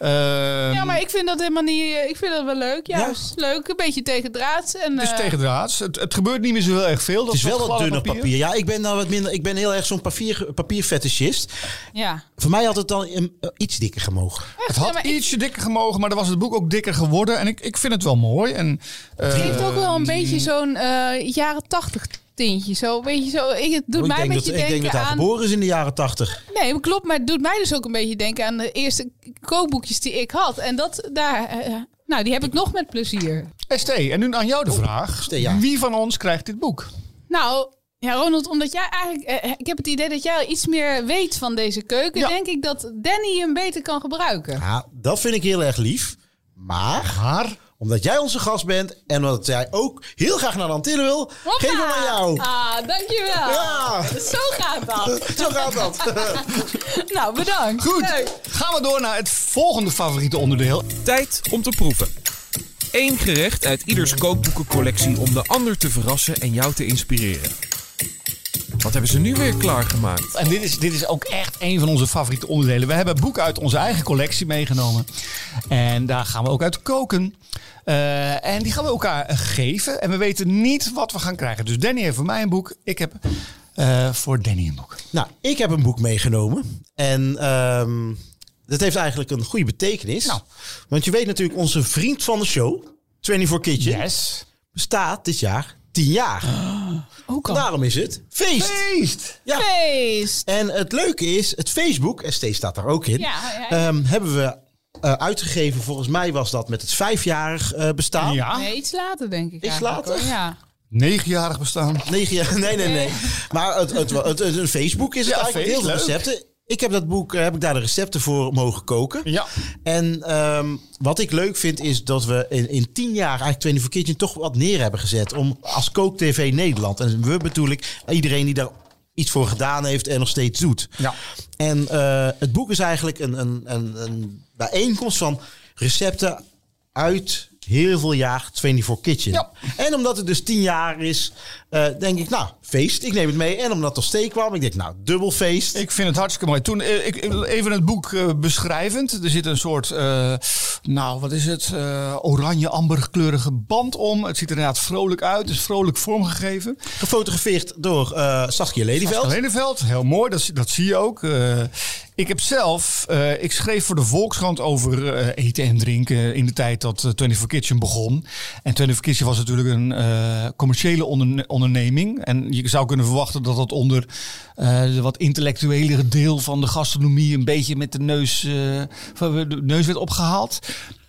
Ehm, Ja, maar ik vind dat helemaal niet... eh, Ik vind dat wel leuk. Juist leuk. Een beetje tegendraads. En, het is eh, tegendraads. Het, het gebeurt niet meer zo heel erg veel. Dat Het is wel wat dunner papier. Ja, ik ben, nou wat minder, ik ben heel erg zo'n papier, papierfetischist. Ja. Voor mij had het dan een- eh, iets dikker gemogen. Het Ja, had ik- ietsje dikker gemogen, maar dan was het boek ook dikker geworden. En ik, ik vind het wel mooi. En, eh, Het heeft ook wel een beetje zo'n eh, jaren tachtig tintje. Zo, weet je, zo, ik, het doet Oh, ik, mij een denk dat, beetje ik denk dat denken hij aan... geboren is in de jaren tachtig. Nee, maar klopt. Maar het doet mij dus ook een beetje denken aan de eerste kookboekjes die ik had. En dat daar... eh, nou, die heb ik nog met plezier. ST, en nu aan jou de vraag. ST, ja. Wie van ons krijgt dit boek? Nou, ja, Ronald, omdat jij eigenlijk... eh, ik heb het idee dat jij al iets meer weet van deze keuken. Ja. Denk ik dat Danny hem beter kan gebruiken. Ja, dat vind ik heel erg lief. Maar, Maar omdat jij onze gast bent en omdat jij ook heel graag naar de Antillen wil, geef hem aan jou. Ah, dankjewel. Ja. Zo gaat dat. Zo gaat dat. nou, bedankt. Goed, Leuk. gaan we door naar het volgende favoriete onderdeel. Tijd om te proeven. Eén gerecht uit ieders kookboekencollectie om de ander te verrassen en jou te inspireren. Wat hebben ze nu weer klaargemaakt? En dit is, dit is ook echt een van onze favoriete onderdelen. We hebben boeken uit onze eigen collectie meegenomen. En daar gaan we ook uit koken. Eh, en die gaan we elkaar geven. En we weten niet wat we gaan krijgen. Dus Danny heeft voor mij een boek. Ik heb eh, voor Danny een boek. Nou, ik heb een boek meegenomen. En ehm dat heeft eigenlijk een goede betekenis. Nou. Want je weet natuurlijk, onze vriend van de show, 24 Kitchen, Yes. bestaat dit jaar 10 jaar. Ook al. Daarom is het feest. Feest! Ja. Feest. En het leuke is, het Facebook, ST staat daar ook in, Ja, ja, ja. ehm, hebben we eh, uitgegeven. Volgens mij was dat met het vijfjarig eh, bestaan. Ja, Nee, iets later denk ik. Iets later? hoor. Ja. negenjarig bestaan. Negen jaar, nee, nee, nee. Maar het, het, het, het- een Facebook is het Ja, eigenlijk. feest, Heel veel recepten. Ik heb dat boek, eh, heb ik daar de recepten voor mogen koken. Ja. En ehm, wat ik leuk vind is dat we in, in tien jaar eigenlijk 24 Kitchen toch wat neer hebben gezet. Om als Kook TV Nederland. En we bedoel ik iedereen die daar iets voor gedaan heeft en nog steeds doet. Ja. En eh, het boek is eigenlijk een, een, een, een bijeenkomst van recepten uit heel veel jaar 24 Kitchen. Ja. En omdat het dus 10 jaar is, eh, denk ik, nou, feest. Ik neem het mee. En omdat er steek kwam, ik denk, nou, dubbel feest. Ik vind het hartstikke mooi. Toen, eh, ik, even het boek eh, beschrijvend. Er zit een soort, nou wat is het, eh, oranje-amberkleurige band om. Het ziet er inderdaad vrolijk uit. Het is vrolijk vormgegeven. Gefotografeerd door Saskia Lelyveld. Leneveld, heel mooi, dat, dat zie je ook. Eh, ik heb zelf, eh, ik schreef voor de Volkskrant over eh, eten en drinken in de tijd dat eh, 24 Kitchen begon. En 24 Kitchen was natuurlijk een eh, commerciële onderne- onderneming. En je zou kunnen verwachten dat dat onder eh, de wat intellectuelere deel van de gastronomie een beetje met de neus, eh, de neus werd opgehaald.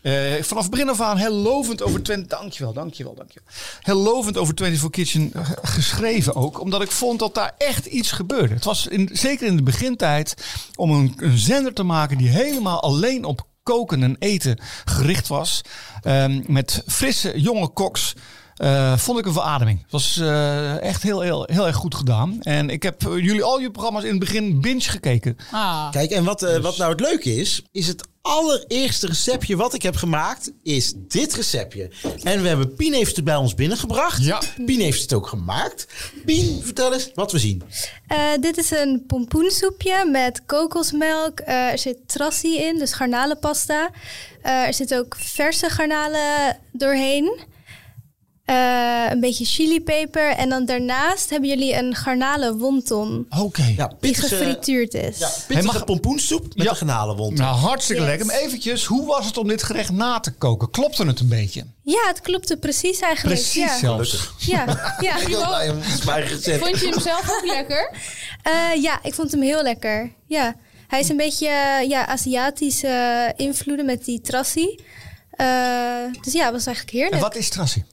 Eh, vanaf begin af aan heel lovend over 20... Dankjewel, dankjewel, dankjewel. Heel lovend over 24 Kitchen eh, geschreven ook. Omdat ik vond dat daar echt iets gebeurde. Het was in, zeker in de begintijd om een, een zender te maken die helemaal alleen op koken en eten gericht was. Ehm, met frisse jonge koks. Eh, vond ik een verademing. Het was eh, echt heel, heel, heel erg goed gedaan. En ik heb eh, jullie al je programma's in het begin binge gekeken. Ah. Kijk, en wat, eh, wat nou het leuke is, is het allereerste receptje wat ik heb gemaakt, is dit receptje. En we hebben Pien heeft het bij ons binnengebracht. Ja. Pien heeft het ook gemaakt. Pien, vertel eens wat we zien. Eh, dit is een pompoensoepje met kokosmelk. Eh, er zit trassi in, dus garnalenpasta. Eh, er zit ook verse garnalen doorheen. Eh, een beetje chilipeper. En dan daarnaast hebben jullie een garnalen wonton. Oké. Ja, Die pittige, gefrituurd is. ja, pittige mag- pompoensoep met Ja. een garnalenwond. Nou, hartstikke Yes. lekker. Maar eventjes, hoe was het om dit gerecht na te koken? Klopte het een beetje? Ja, het klopte precies eigenlijk. Precies ja. zelfs. Ja, ja. Ik. Vond je hem zelf ook lekker? Eh, ja, ik vond hem heel lekker. Ja. Hij is een beetje eh, ja, Aziatische eh, invloeden met die trassi. Eh, dus ja, het was eigenlijk En heerlijk. wat is trassie?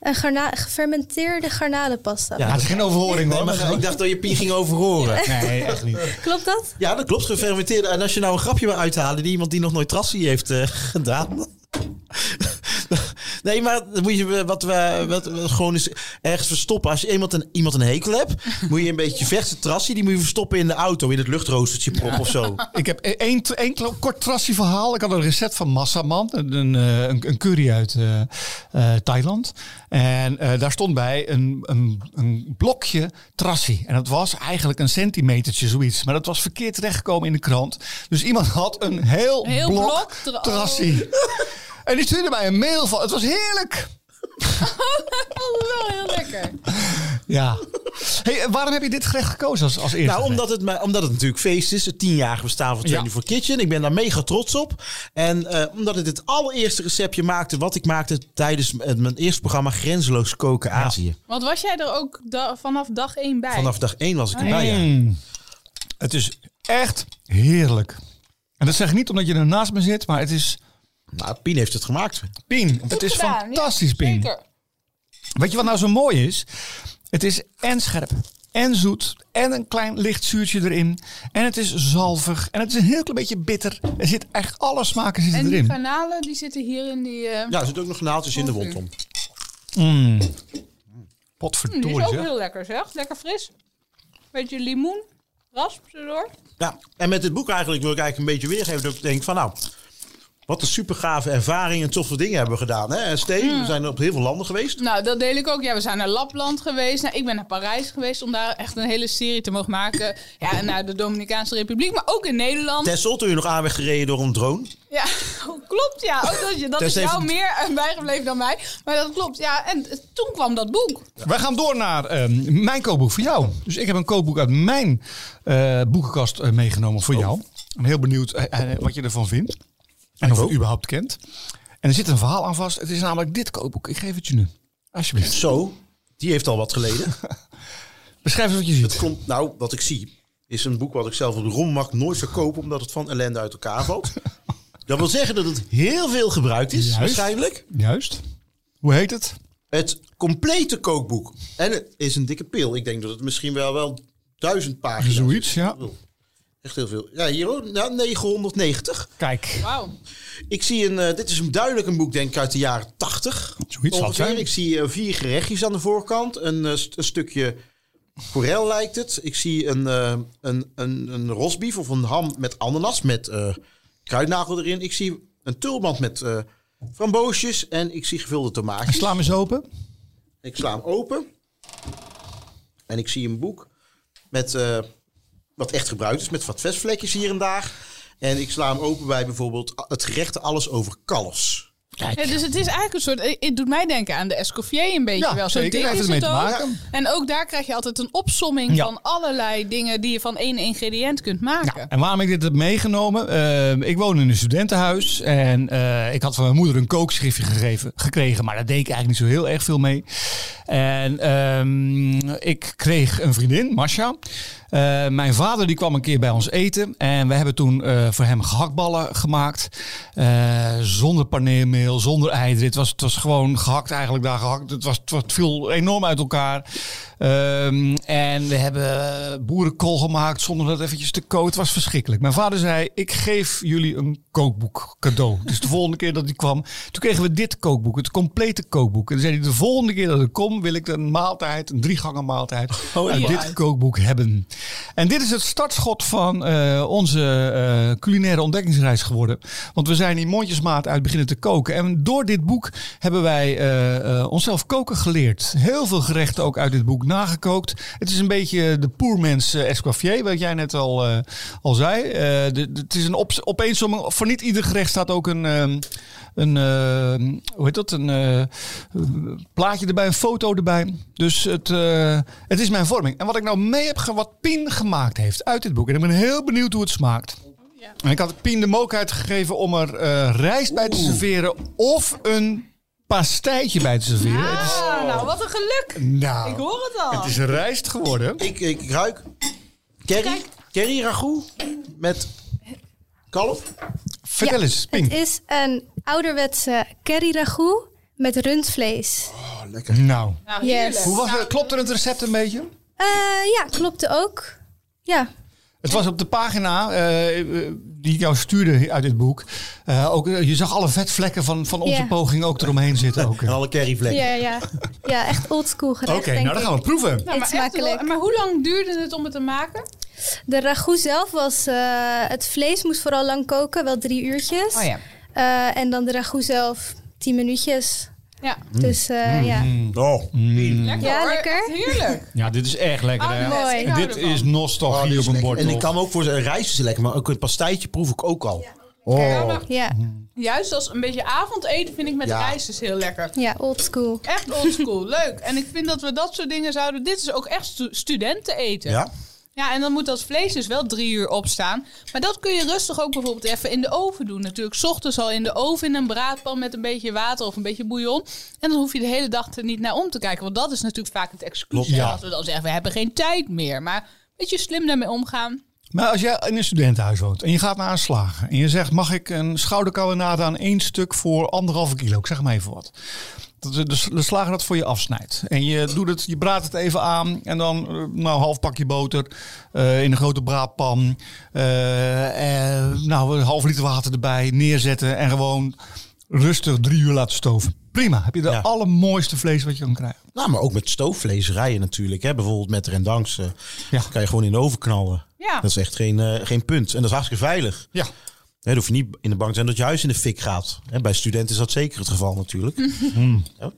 Een garna gefermenteerde garnalenpasta. Ja, Ja, het is geen overhoring Nee, hoor. maar ik dacht dat je Pien ging overhoren. Nee, echt niet. Klopt dat? Ja, dat klopt. Gefermenteerde. En als je nou een grapje wil uithalen die iemand die nog nooit trassie heeft eh, gedaan. nee, maar dan moet je wat we wat, we gewoon eens ergens verstoppen. Als je iemand een, iemand een hekel hebt, moet je een beetje verse trassie. Die moet je verstoppen in de auto, in het luchtroostertje prop of zo. Ik heb één, één kort trassie verhaal. Ik had een recept van Massaman, een, een, eh, een, curry uit eh, eh, Thailand. En eh, daar stond bij een, een, een blokje trassie. En dat was eigenlijk een centimetertje zoiets. Maar dat was verkeerd terechtgekomen in de krant. Dus iemand had een heel, Heel blok, blok tra- trassie. En die stuurde mij een mail van. Het was heerlijk. Oh, wel heel lekker. Ja. Hey, waarom heb je dit gerecht gekozen als, als eerste? Nou, omdat het, me- omdat het natuurlijk feest is. Het tienjarige bestaan van Ja. 24 Kitchen. Ik ben daar mega trots op. En eh, omdat het het allereerste receptje maakte wat ik maakte tijdens mijn eerste programma Grenzeloos Koken Azië. Want was jij er ook da- vanaf dag één bij? Vanaf dag 1 was ik erbij. ja. Mm. Het is echt heerlijk. En dat zeg ik niet omdat je ernaast me zit, maar het is... Nou, Pien heeft het gemaakt. Pien, het is gedaan, fantastisch, ja, Pien. Zeker. Weet je wat nou zo mooi is? Het is en scherp, en zoet, en een klein licht zuurtje erin. En het is zalvig, en het is een heel klein beetje bitter. Er zit echt alle smaken zitten En die erin. garnalen die zitten hier in die... eh, Ja, er zitten ook nog naaltjes in de wond om. Mm. die Potverdorie, is ook heel lekker zeg. Lekker fris. Beetje limoen. Rasp erdoor. Ja, en met dit boek eigenlijk wil ik eigenlijk een beetje weergeven dat ik denk van nou, wat een super gave ervaring en toffe dingen hebben we gedaan. Hè? En Steve, we zijn op heel veel landen geweest. Nou, dat deel ik ook. Ja, we zijn naar Lapland geweest. Nou, ik ben naar Parijs geweest om daar echt een hele serie te mogen maken. Ja, en naar de Dominicaanse Republiek, maar ook in Nederland. Tessel, toen je nog aan werd gereden door een drone. Ja, klopt. Ja, ook dat, je, dat is jou heeft- meer eh, bijgebleven dan mij. Maar dat klopt. Ja, en eh, toen kwam dat boek. Wij gaan door naar ehm, mijn kookboek voor jou. Dus ik heb een kookboek uit mijn eh, boekenkast meegenomen voor jou. Ik ben heel benieuwd wat je ervan vindt. En of je het überhaupt kent. En er zit een verhaal aan vast. Het is namelijk dit kookboek. Ik geef het je nu. Alsjeblieft. Zo, Die heeft al wat geleden. Beschrijf eens wat je Het ziet. klopt, nou, wat ik zie, is een boek wat ik zelf op de rommelmarkt nooit zou kopen, omdat het van ellende uit elkaar valt. Dat wil zeggen dat het heel veel gebruikt is, Juist. waarschijnlijk. Juist. Hoe heet het? Het complete kookboek. En het is een dikke pil. Ik denk dat het misschien wel, wel duizend pagina's Zoiets, ja. Echt heel veel. Ja, hier ook. Ja, 990. Kijk. Wauw. Ik zie een, eh, dit is een duidelijk een boek, denk ik, uit de jaren 80. Zoiets zijn. Ik zie eh, vier gerechtjes aan de voorkant. Een, eh, st- een stukje forel lijkt het. Ik zie een, eh een, een, een rosbief of een ham met ananas met eh, kruidnagel erin. Ik zie een tulband met eh framboosjes en ik zie gevulde tomaatjes. Sla hem eens open. Ik sla hem open. En ik zie een boek met eh, wat echt gebruikt is, met wat vestvlekjes hier en daar. En ik sla hem open bij bijvoorbeeld het gerechte Alles over kalfs. Ja, dus het is eigenlijk een soort. eh, Het doet mij denken aan de Escoffier een beetje Ja, wel. Zo zeker. dik is het te ook. maken. En ook daar krijg je altijd een opsomming Ja. van allerlei dingen die je van één ingrediënt kunt maken. Nou, en waarom ik dit heb meegenomen? eh, ik woon in een studentenhuis en eh, ik had van mijn moeder een kookschriftje gegeven, gekregen, maar daar deed ik eigenlijk niet zo heel erg veel mee. En ehm, ik kreeg een vriendin, Masha. Mijn vader die kwam een keer bij ons eten en we hebben toen voor hem gehaktballen gemaakt. Zonder paneermeel, zonder eieren. Het was, het was gewoon gehakt eigenlijk daar gehakt. Het, was, het viel enorm uit elkaar. Ehm, en we hebben boerenkool gemaakt zonder dat eventjes te koken. Het was verschrikkelijk. Mijn vader zei, ik geef jullie een kookboek cadeau. Dus de volgende keer dat hij kwam, toen kregen we dit kookboek. Het complete kookboek. En toen zei hij, de volgende keer dat ik kom, wil ik een maaltijd, een drie gangen maaltijd, uit ja. dit kookboek hebben. En dit is het startschot van eh, onze eh, culinaire ontdekkingsreis geworden. Want we zijn in mondjesmaat uit beginnen te koken. En door dit boek hebben wij eh, eh, onszelf koken geleerd. Heel veel gerechten ook uit dit boek nagekookt. Het is een beetje de poermens uh, escoffier, wat jij net al, al zei. Het is een op, opeensomming. Voor niet ieder gerecht staat ook een... ehm, een, hoe heet dat? Een plaatje erbij, een foto erbij. Dus het, het is mijn vorming. En wat ik nou mee heb, wat Pien gemaakt heeft uit dit boek. En ik ben heel benieuwd hoe het smaakt. En ik had Pien de mogelijkheid gegeven om er eh, rijst bij te serveren of een pastijtje bij te serveren. Het is, Ah, nou, wat een geluk. nou, Ik hoor het al. het is rijst geworden. Ik, ik, ik ruik curry, curry ragout met kalf. Vertel Ja, eens, Pien. Het is een ouderwetse curry ragout met rundvlees. Oh, lekker. Nou, Nou, Yes. hoe was het? Klopte het recept een beetje? Eh, ja, klopte ook. Ja, Het was op de pagina eh, die ik jou stuurde uit dit boek. Eh, ook, eh, je zag alle vetvlekken van, van onze Ja. poging ook eromheen zitten. Ook. En Oké, alle curryvlekken. ja, ja. ja echt oldschool gerecht, denk nou dan gaan we proeven. nou, maar, echt maar hoe lang duurde het om het te maken? De ragout zelf was... eh, het vlees moest vooral lang koken, wel drie uurtjes. Oh ja. Eh, en dan de ragout zelf tien minuutjes. Ja, Dus eh, ja. Oh, lekker Ja, hoor. lekker. Echt Heerlijk. Ja, dit is erg lekker. hè? Ouderwets, Mooi. Dit is nostalgie Oh, is op een bord. En ik kan me ook voor rijst is lekker, maar ook een pastijtje proef ik ook al. Ja, Oh. maar Ja, juist als een beetje avondeten vind ik met Ja. rijst is heel lekker. ja oldschool. Echt oldschool, leuk. En ik vind dat we dat soort dingen zouden... Dit is ook echt stu- studenten eten. Ja? Ja, en dan moet dat vlees dus wel drie uur opstaan. Maar dat kun je rustig ook bijvoorbeeld even in de oven doen. Natuurlijk, 's ochtends al in de oven in een braadpan met een beetje water of een beetje bouillon. En dan hoef je de hele dag er niet naar om te kijken. Want dat is natuurlijk vaak het excuus. Ja. Als we dan zeggen, we hebben geen tijd meer. Maar een beetje slim daarmee omgaan. Maar als jij in een studentenhuis woont en je gaat naar een slager en je zegt: mag ik een schouderkarbonade aan één stuk voor anderhalve kilo? Ik zeg maar even wat. De, de, de slager dat voor je afsnijdt. En je doet het, je braadt het even aan en dan eh, nou, een half pakje boter eh, in een grote braadpan. eh, nou, een half liter water erbij neerzetten en gewoon rustig drie uur laten stoven. Prima, heb je de Ja. allermooiste vlees wat je kan krijgen. Nou, maar ook met stoofvleeserijen natuurlijk. Hè? Bijvoorbeeld met rendans. eh Ja. kan je gewoon in de oven knallen. Ja. Dat is echt geen, eh, geen punt. En dat is hartstikke veilig. Ja. Dan hoef je niet in de bank te zijn dat je huis in de fik gaat. Hè, bij studenten is dat zeker het geval natuurlijk. Ja.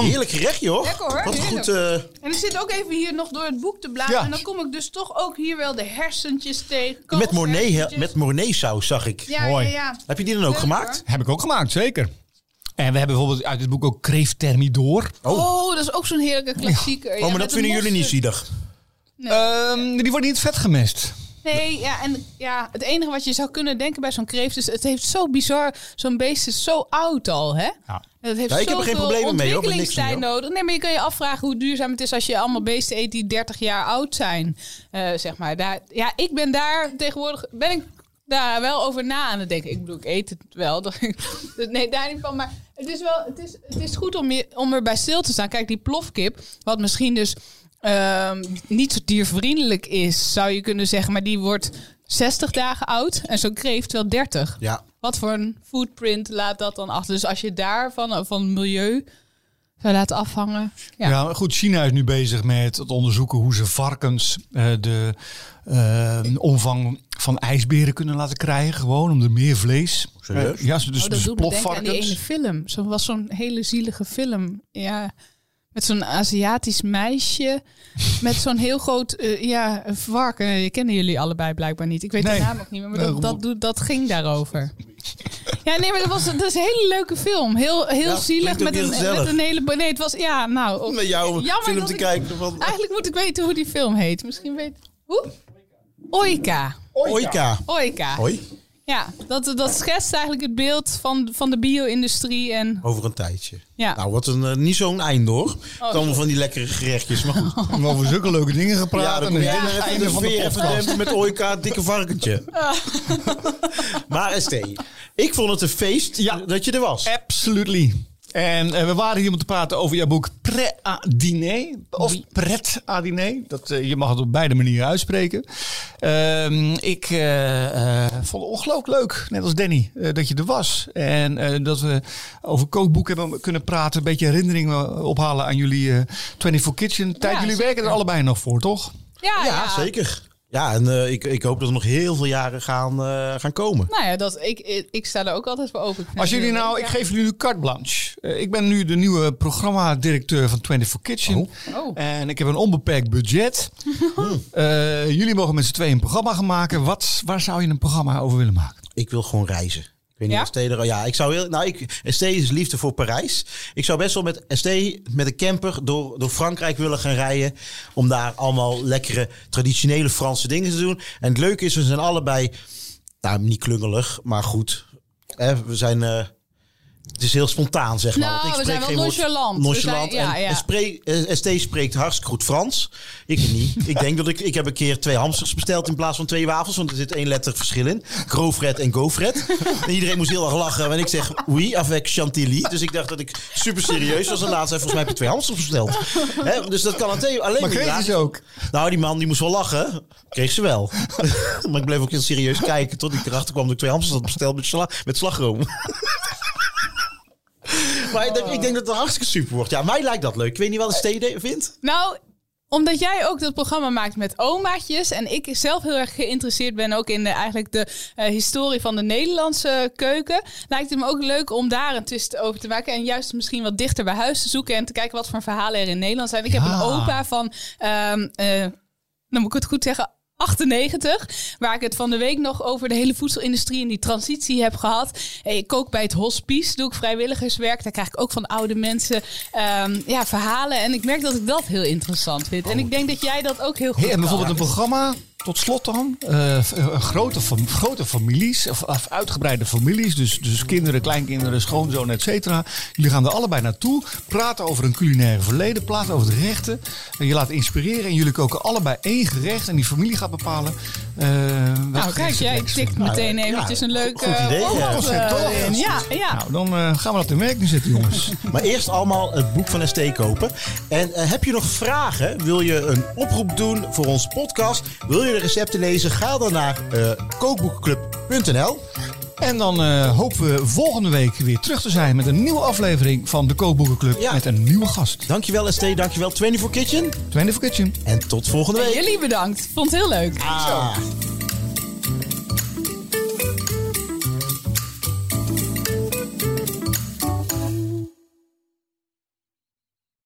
Heerlijk gerechtje hoor. Lekker, hoor. Wat goed. eh, En ik zit ook even hier nog door het boek te bladeren. Ja. En dan kom ik dus toch ook hier wel de hersentjes tegen. met Mornay, met Mornay saus zag ik. Ja, Mooi. ja, ja. Heb je die dan ook Leuk, gemaakt? Heb ik ook gemaakt, zeker. En we hebben bijvoorbeeld uit dit boek ook kreeft thermidor. Oh. dat is ook zo'n heerlijke klassieker. Ja, oh, maar dat vinden jullie niet zielig. Nee. Ehm, die wordt niet vet gemest. Nee, ja, en ja, het enige wat je zou kunnen denken bij zo'n kreeft is... het heeft zo bizar... zo'n beest is zo oud al, hè? Ja. Het heeft Ja, ik heb er geen problemen mee, hoor, niks hoor. nodig. Nee, maar je kan je afvragen hoe duurzaam het is... als je allemaal beesten eet die 30 jaar oud zijn, eh, zeg maar. Daar, ja, ik ben daar tegenwoordig... ben ik daar wel over na aan het denken. Ik bedoel, ik eet het wel. dat- dus nee, daar niet van. Maar het is wel... Het is, het is goed om, je, om erbij stil te staan. Kijk, die plofkip, wat misschien dus... ehm, niet zo diervriendelijk is, zou je kunnen zeggen. Maar die wordt 60 dagen oud en zo'n kreeft wel 30. Ja. Wat voor een footprint laat dat dan achter? Dus als je daarvan eh, van milieu zou laten afhangen. Ja. Ja. maar goed, China is nu bezig met het onderzoeken hoe ze varkens eh, de eh, omvang van ijsberen kunnen laten krijgen. Gewoon om er meer vlees. Serieus? Eh, ja, dus, oh, dat dus doet me denken aan die ene plofvarkens. film. Zo was zo'n hele zielige film. Ja. Met zo'n Aziatisch meisje. Met zo'n heel groot eh, ja, een varken. Je kennen jullie allebei blijkbaar niet. Ik weet Nee. de naam ook niet meer. Maar dat, dat, ging daarover. Ja, nee, maar dat was dat is een hele leuke film. Heel, heel Ja, zielig. Met een, gezellig. met een hele. Nee, het was. Ja, nou. Met jou Jammer film te ik- kijken van... Eigenlijk moet ik weten hoe die film heet. Misschien weet. Hoe? Oika. Oika. Oika. Hoi. Ja, dat, dat schetst eigenlijk het beeld van, van de bio-industrie. En Over een tijdje. ja. Nou, wat een, eh, niet zo'n eind hoor. Oh, Allemaal van die lekkere gerechtjes. Maar goed. We hebben over zulke leuke dingen gepraat. Ja, dan en moet het maar einde de van de podcast. met Oika, dikke varkentje. maar ST, ik vond het een feest Ja. dat je er was. Absolutely. En eh, we waren hier om te praten over jouw boek dîner. Of Pret à dîner. Dat, eh, je mag het op beide manieren uitspreken. Ehm, ik eh, eh, vond het ongelooflijk leuk, net als Danny, eh, dat je er was. En eh, dat we over kookboek hebben kunnen praten. Een beetje herinneringen ophalen aan jullie eh 24 Kitchen. Tijd. Ja, jullie werken er allebei nog voor, toch? Ja, ja, zeker. Ja, en eh, ik, ik hoop dat er nog heel veel jaren gaan, eh, gaan komen. Nou ja, dat, ik, ik, ik sta er ook altijd voor open. Als jullie nou, ik geef jullie nu carte blanche. Eh, ik ben nu de nieuwe programmadirecteur van 24 Kitchen. Oh. En ik heb een onbeperkt budget. Eh, jullie mogen met z'n tweeën een programma gaan maken. Wat, waar zou je een programma over willen maken? Ik wil gewoon reizen. Ik weet niet, Ja? Ja, ik zou heel, nou, ik, ST is liefde voor Parijs. Ik zou best wel met ST met een camper door, door Frankrijk willen gaan rijden. Om daar allemaal lekkere traditionele Franse dingen te doen. En het leuke is, we zijn allebei, nou niet klungelig, maar goed. Hè, we zijn, eh, het is heel spontaan, zeg maar. Nou, Want we zijn wel geen woord- nonchalant. We Nonchalant. zijn- ja, en ja. en spree- eh, ST spreekt hartstikke goed Frans. Ik niet. ik denk dat ik... Ik heb een keer twee hamsters besteld in plaats van twee wafels. Want er zit één letter verschil in. Grofred en Gofred. En iedereen moest heel erg lachen. En ik zeg, oui, avec chantilly. Dus ik dacht dat ik super serieus was. En laatst zei, volgens mij heb je twee hamsters besteld. Hè, dus dat kan alleen, alleen Maar maar kreeg je ze ook? Nou, die man die moest wel lachen. Kreeg ze wel. maar ik bleef ook heel serieus kijken. Tot ik erachter kwam dat ik twee hamsters had besteld met, sla met slagroom. maar ik denk, ik denk dat het hartstikke super wordt. Ja, mij lijkt dat leuk. Ik weet niet wat een steden vindt. Nou, omdat jij ook dat programma maakt met omaatjes en ik zelf heel erg geïnteresseerd ben ook in de, eigenlijk de eh, historie van de Nederlandse keuken, lijkt het me ook leuk om daar een twist over te maken en juist misschien wat dichter bij huis te zoeken en te kijken wat voor verhalen er in Nederland zijn. Ik heb een opa van, ehm eh, dan moet ik het goed zeggen. 98, waar ik het van de week nog over de hele voedselindustrie en die transitie heb gehad. Eh, Ik kook bij het hospice, doe ik vrijwilligerswerk. Daar krijg ik ook van oude mensen ehm, ja, verhalen. En ik merk dat ik dat heel interessant vind. En ik denk dat jij dat ook heel goed Hey, en kan. bijvoorbeeld een programma, tot slot dan, eh, eh, grote, fam- grote families, of, of uitgebreide families, dus, dus kinderen, kleinkinderen, schoonzoon, et cetera. Jullie gaan er allebei naartoe, praten over een culinaire verleden, praten over de gerechten. En je laat inspireren en jullie koken allebei één gerecht en die familie gaat bepalen. eh Nou, kijk, jij tikt meteen ja, eventjes een leuk goed idee, ja. format, Concept, toch? in. Ja, ja. Nou, dan eh, gaan we dat in werking zetten, jongens. Maar eerst allemaal het boek van ST kopen. En eh, heb je nog vragen? Wil je een oproep doen voor onze podcast? Wil je de recepten lezen? Ga dan naar eh kookboekenclub.nl. En dan eh, hopen we volgende week weer terug te zijn met een nieuwe aflevering van de Kookboekenclub Ja. met een nieuwe gast. Dankjewel ST, dankjewel 24 Kitchen. 24 Kitchen. En tot volgende week. Jullie bedankt. Vond het heel leuk. Ah.